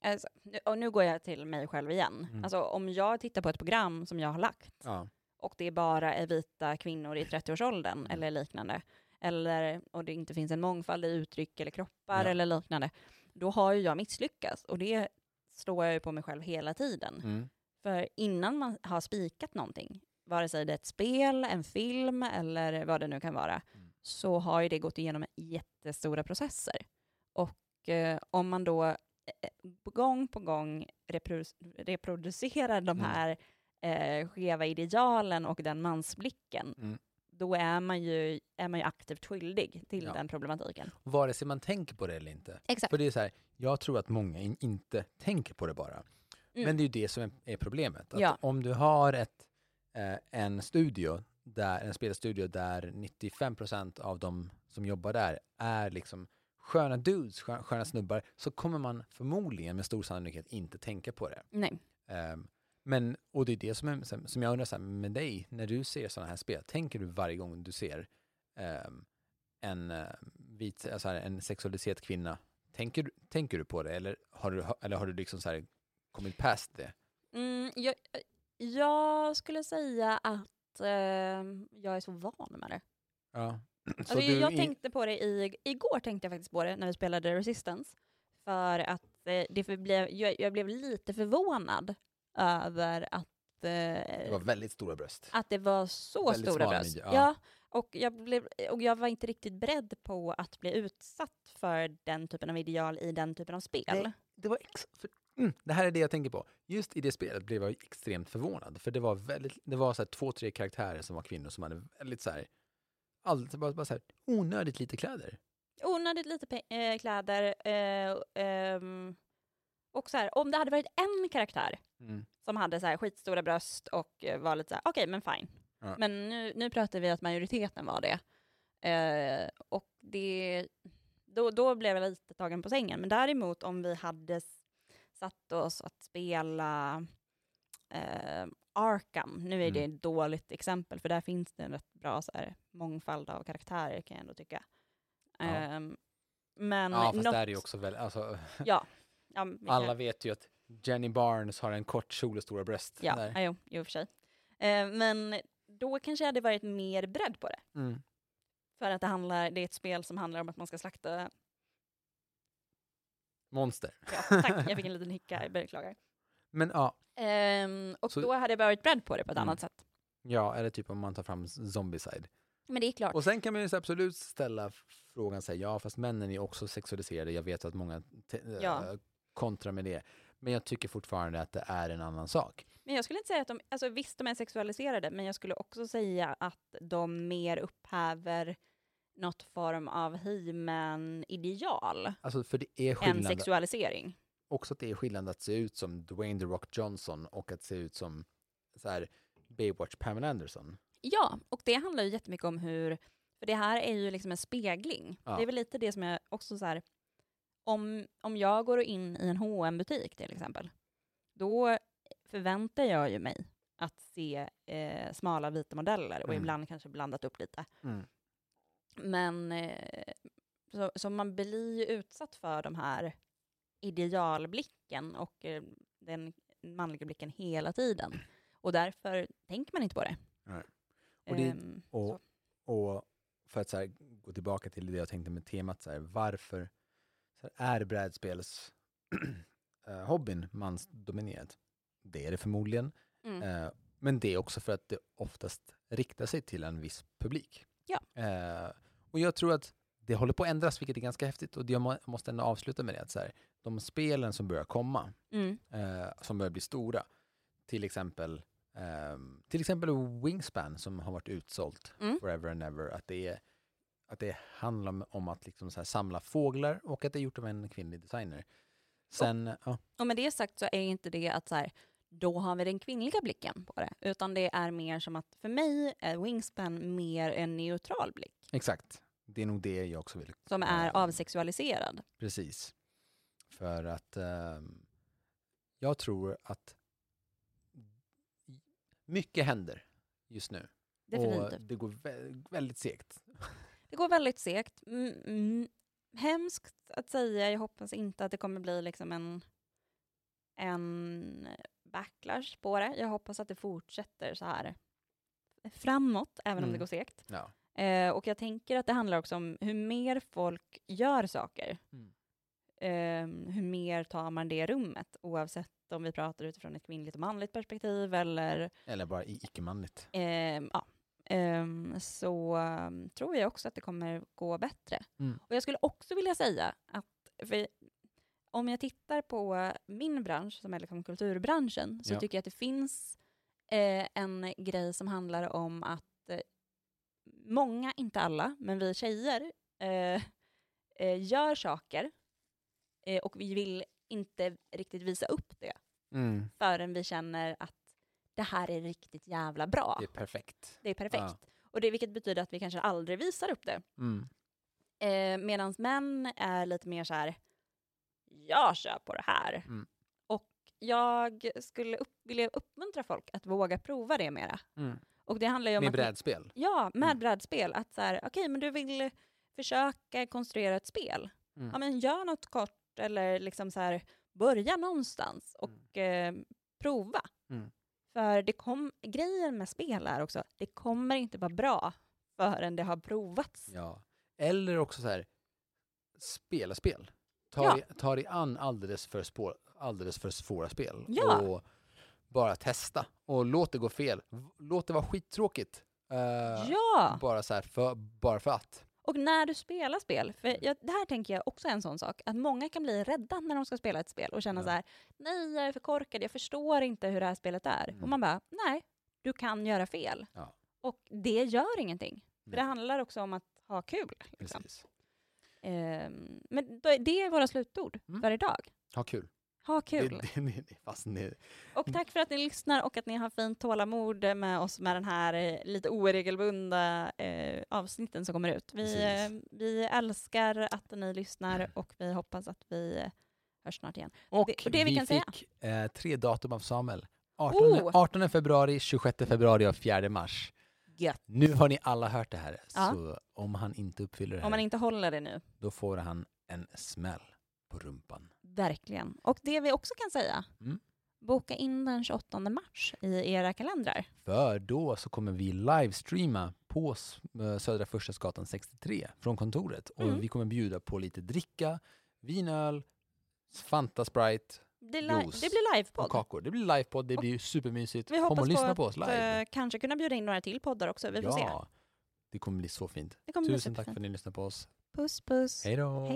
[SPEAKER 1] Alltså, och nu går jag till mig själv igen.
[SPEAKER 2] Mm.
[SPEAKER 1] Alltså, om jag tittar på ett program som jag har lagt
[SPEAKER 2] Ja.
[SPEAKER 1] och det bara är vita kvinnor i 30-årsåldern
[SPEAKER 2] Mm.
[SPEAKER 1] eller liknande, eller, och det inte finns en mångfald i uttryck eller kroppar
[SPEAKER 2] Ja.
[SPEAKER 1] eller liknande, då har ju jag misslyckats. Och det slår jag ju på mig själv hela tiden.
[SPEAKER 2] Mm.
[SPEAKER 1] För innan man har spikat någonting, vare sig det är ett spel, en film eller vad det nu kan vara,
[SPEAKER 2] Mm.
[SPEAKER 1] så har ju det gått igenom jättestora processer. Och eh, om man då eh, gång på gång reprodu- reproducerar de
[SPEAKER 2] Mm.
[SPEAKER 1] här eh, skeva idealen och den mansblicken,
[SPEAKER 2] Mm.
[SPEAKER 1] Då är man, ju, är man ju aktivt skyldig till
[SPEAKER 2] Ja.
[SPEAKER 1] den problematiken.
[SPEAKER 2] Vare sig man tänker på det eller inte.
[SPEAKER 1] Exakt.
[SPEAKER 2] För det är så här, jag tror att många in, inte tänker på det bara.
[SPEAKER 1] Mm.
[SPEAKER 2] Men det är ju det som är, är problemet. Att
[SPEAKER 1] Ja.
[SPEAKER 2] Om du har ett, eh, en studio, där, en spelstudio där 95% av de som jobbar där är liksom sköna dudes, skö- sköna snubbar, så kommer man förmodligen med stor sannolikhet inte tänka på det.
[SPEAKER 1] Nej.
[SPEAKER 2] Ehm, men, och det är det som, är, som- jag undrar så här, med dig, när du ser sådana här spel, tänker du varje gång du ser ehm, en uh, vit, alltså här, en sexualiserad kvinna, tänker, du- tänker du på det eller har du, eller har du liksom så här kommit past det?
[SPEAKER 1] Mm, jag, jag skulle säga att eh, jag är så van med det.
[SPEAKER 2] Ja.
[SPEAKER 1] Alltså, jag tänkte på det i, igår tänkte jag faktiskt på det när vi spelade Resistance. För att eh, det blev, jag, jag blev lite förvånad över att, eh,
[SPEAKER 2] det var väldigt stora bröst.
[SPEAKER 1] att det var så
[SPEAKER 2] Väldigt
[SPEAKER 1] stora bröst. Ja.
[SPEAKER 2] ja.
[SPEAKER 1] och, jag blev, och jag var inte riktigt beredd på att bli utsatt för den typen av ideal i den typen av spel.
[SPEAKER 2] Nej. Det, var ex- för, mm, det här är det jag tänker på. Just i det spelet blev jag extremt förvånad. För det var, väldigt, det var så här två, tre karaktärer som var kvinnor som hade väldigt så här, allt, bara, bara så här, onödigt lite kläder.
[SPEAKER 1] Onödigt lite eh, kläder. Eh, ehm, och så här, om det hade varit en karaktär
[SPEAKER 2] Mm.
[SPEAKER 1] som hade så här skitstora bröst och eh, var lite så här, okej men fine.
[SPEAKER 2] Ja.
[SPEAKER 1] Men nu, nu pratar vi att majoriteten var det. Eh, och det, då, då blev jag lite tagen på sängen. Men däremot om vi hade satt oss att spela eh, Arkham. Nu är det
[SPEAKER 2] Mm.
[SPEAKER 1] ett dåligt exempel, för där finns det en rätt bra så här, mångfald av karaktärer kan jag ändå tycka.
[SPEAKER 2] Ja.
[SPEAKER 1] Ehm, men
[SPEAKER 2] ja, fast
[SPEAKER 1] något,
[SPEAKER 2] där är ju också väldigt, alltså, *laughs*
[SPEAKER 1] Ja, ja,
[SPEAKER 2] alla vet ju att Jenny Barnes har en kort kjol och stora bröst.
[SPEAKER 1] Ja,
[SPEAKER 2] där.
[SPEAKER 1] jo, jo, för sig. Eh, men då kanske jag hade varit mer beredd på det.
[SPEAKER 2] Mm.
[SPEAKER 1] För att det, handlar, det är ett spel som handlar om att man ska slakta...
[SPEAKER 2] Monster.
[SPEAKER 1] Ja, tack, jag fick en *laughs* liten hicka, jag beklagar.
[SPEAKER 2] Men ja,
[SPEAKER 1] Ehm, och
[SPEAKER 2] Så-
[SPEAKER 1] då hade jag varit beredd på det på ett
[SPEAKER 2] Mm.
[SPEAKER 1] annat sätt.
[SPEAKER 2] ja, eller typ om man tar fram Zombicide.
[SPEAKER 1] Men det är klart.
[SPEAKER 2] Och sen kan man ju absolut ställa frågan, så här, ja fast männen är också sexualiserade, jag vet att många
[SPEAKER 1] Ja.
[SPEAKER 2] Kontrar med det. Men jag tycker fortfarande att det är en annan sak.
[SPEAKER 1] Men jag skulle inte säga att de, alltså visst de är sexualiserade, men jag skulle också säga att de mer upphäver något form av He-Man-ideal
[SPEAKER 2] Alltså för det är skillnad,
[SPEAKER 1] sexualisering.
[SPEAKER 2] också att det är skillnad att se ut som Dwayne The Rock Johnson och att se ut som så här, Baywatch Pamela Anderson.
[SPEAKER 1] Ja, och det handlar ju jättemycket om hur, för det här är ju liksom en spegling.
[SPEAKER 2] Ja.
[SPEAKER 1] Det är väl lite det som jag också så här, om, om jag går in i en hm butik till exempel, då förväntar jag ju mig att se eh, smala vita modeller och
[SPEAKER 2] Mm.
[SPEAKER 1] ibland kanske blandat upp lite.
[SPEAKER 2] Mm.
[SPEAKER 1] Men eh, så, så man blir ju utsatt för de här idealblicken och eh, den manliga blicken hela tiden. Och därför tänker man inte på det.
[SPEAKER 2] Nej. Och det-
[SPEAKER 1] Ehm,
[SPEAKER 2] Och, och för att här, gå tillbaka till det jag tänkte med temat, så här, varför är brädspels *clears throat* eh, hobbyn mansdominerad? Det är det förmodligen,
[SPEAKER 1] Mm.
[SPEAKER 2] eh, men det är också för att det oftast riktar sig till en viss publik.
[SPEAKER 1] Ja.
[SPEAKER 2] Eh, och jag tror att det håller på att ändras, vilket är ganska häftigt. Och det jag må, måste ändå avsluta med det, att så här, de spelen som börjar komma,
[SPEAKER 1] Mm.
[SPEAKER 2] eh, som börjar bli stora, till exempel ehm, till exempel Wingspan som har varit utsålt
[SPEAKER 1] Mm.
[SPEAKER 2] forever and ever, att det, är, att det handlar om, att liksom så här samla fåglar och att det är gjort av en kvinnlig designer. Sen, ja,
[SPEAKER 1] Och med det sagt så är inte det att så här, då har vi den kvinnliga blicken på det, utan det är mer som att för mig är Wingspan mer en neutral blick
[SPEAKER 2] exakt. Det är nog det jag också vill.
[SPEAKER 1] som är
[SPEAKER 2] ehm,
[SPEAKER 1] avsexualiserad.
[SPEAKER 2] Precis. För att ehm, jag tror att mycket händer just nu.
[SPEAKER 1] Definitivt.
[SPEAKER 2] Och det går vä- väldigt segt.
[SPEAKER 1] Det går väldigt segt. Mm, mm, hemskt att säga, jag hoppas inte att det kommer bli liksom en, en backlash på det. Jag hoppas att det fortsätter så här framåt, även om det
[SPEAKER 2] Mm.
[SPEAKER 1] går segt.
[SPEAKER 2] Ja.
[SPEAKER 1] Eh, och jag tänker att det handlar också om hur mer folk gör saker,
[SPEAKER 2] Mm.
[SPEAKER 1] eh, hur mer tar man det rummet, oavsett om vi pratar utifrån ett kvinnligt och manligt perspektiv eller
[SPEAKER 2] Eller bara i- icke-manligt.
[SPEAKER 1] Ehm, ja. Ehm, så ehm, tror jag också att det kommer gå bättre.
[SPEAKER 2] Mm.
[SPEAKER 1] Och jag skulle också vilja säga att om jag tittar på min bransch, som är liksom kulturbranschen, så
[SPEAKER 2] Ja.
[SPEAKER 1] tycker jag att det finns eh, en grej som handlar om att eh, många, inte alla, men vi tjejer eh, eh, gör saker eh, och vi vill inte riktigt visa upp det
[SPEAKER 2] Mm.
[SPEAKER 1] förrän vi känner att det här är riktigt jävla bra.
[SPEAKER 2] Det är perfekt.
[SPEAKER 1] Det är perfekt.
[SPEAKER 2] Ja.
[SPEAKER 1] Och det, vilket betyder att vi kanske aldrig visar upp det.
[SPEAKER 2] Mm.
[SPEAKER 1] Eh, Medan män är lite mer så här, jag kör på det här.
[SPEAKER 2] Mm.
[SPEAKER 1] Och jag skulle upp, vilja uppmuntra folk att våga prova det mera.
[SPEAKER 2] Mm.
[SPEAKER 1] Och det handlar ju om
[SPEAKER 2] Med
[SPEAKER 1] att...
[SPEAKER 2] brädspel.
[SPEAKER 1] Ja, med
[SPEAKER 2] Mm.
[SPEAKER 1] brädspel. Att så här, okej, men du vill försöka konstruera ett spel.
[SPEAKER 2] Mm.
[SPEAKER 1] Ja, men gör något kort eller liksom så här, börja någonstans och eh, prova. För det kom, grejen med spel är också, det kommer inte vara bra förrän det har provats.
[SPEAKER 2] Ja. Eller också så här, spela spel. Ta,
[SPEAKER 1] Ja.
[SPEAKER 2] dig, ta dig an alldeles för, spår, alldeles för svåra spel.
[SPEAKER 1] Ja.
[SPEAKER 2] Och bara testa. Och låt det gå fel. Låt det vara skittråkigt. Eh,
[SPEAKER 1] Ja!
[SPEAKER 2] Bara så här, för, bara för att.
[SPEAKER 1] Och när du spelar spel, för jag, det här tänker jag också är en sån sak, att många kan bli rädda när de ska spela ett spel och känna
[SPEAKER 2] Ja.
[SPEAKER 1] så här, nej jag är för korkad, jag förstår inte hur det här spelet är.
[SPEAKER 2] Mm.
[SPEAKER 1] Och man bara, nej, du kan göra fel.
[SPEAKER 2] Ja.
[SPEAKER 1] Och det gör ingenting. För det handlar också om att ha kul. Liksom.
[SPEAKER 2] Precis.
[SPEAKER 1] Ehm, men det är våra slutord
[SPEAKER 2] Mm.
[SPEAKER 1] för idag.
[SPEAKER 2] Ha kul.
[SPEAKER 1] Ha kul.
[SPEAKER 2] Det, det, det, fast det,
[SPEAKER 1] Och tack för att ni lyssnar och att ni har fint tålamod med oss med den här eh, lite oregelbundna eh, avsnitten som kommer ut. Vi, eh, vi älskar att ni lyssnar och vi hoppas att vi eh, hörs snart igen.
[SPEAKER 2] och
[SPEAKER 1] Det- och det vi
[SPEAKER 2] vi
[SPEAKER 1] kan säga.
[SPEAKER 2] fick eh, tre datum av Samuel. 18,
[SPEAKER 1] Oh!
[SPEAKER 2] 18 februari, 26 februari och 4 mars.
[SPEAKER 1] Gött.
[SPEAKER 2] Nu har ni alla hört det här.
[SPEAKER 1] Ja.
[SPEAKER 2] Så om han inte uppfyller det här,
[SPEAKER 1] Om man inte håller det nu.
[SPEAKER 2] då får han en smäll på rumpan.
[SPEAKER 1] Verkligen. Och det vi också kan säga,
[SPEAKER 2] Mm.
[SPEAKER 1] boka in den 28 mars i era kalendrar.
[SPEAKER 2] För då så kommer vi livestreama på eh, Södra Förstadsgatan 63 från kontoret. Och
[SPEAKER 1] Mm.
[SPEAKER 2] vi kommer bjuda på lite dricka, vin, öl, Fanta Sprite
[SPEAKER 1] Det, li-
[SPEAKER 2] Juice
[SPEAKER 1] det blir
[SPEAKER 2] och
[SPEAKER 1] livepodd.
[SPEAKER 2] kakor. Det blir livepodd, det
[SPEAKER 1] Och
[SPEAKER 2] blir supermysigt.
[SPEAKER 1] Vi
[SPEAKER 2] Kom
[SPEAKER 1] hoppas
[SPEAKER 2] och lyssna
[SPEAKER 1] på
[SPEAKER 2] på,
[SPEAKER 1] att
[SPEAKER 2] oss live.
[SPEAKER 1] eh, kanske kunna bjuda in några till poddar också. Vi får se.
[SPEAKER 2] ja, det kommer bli så fint. Tusen tack för att ni lyssnade på oss.
[SPEAKER 1] Puss puss. Hej då.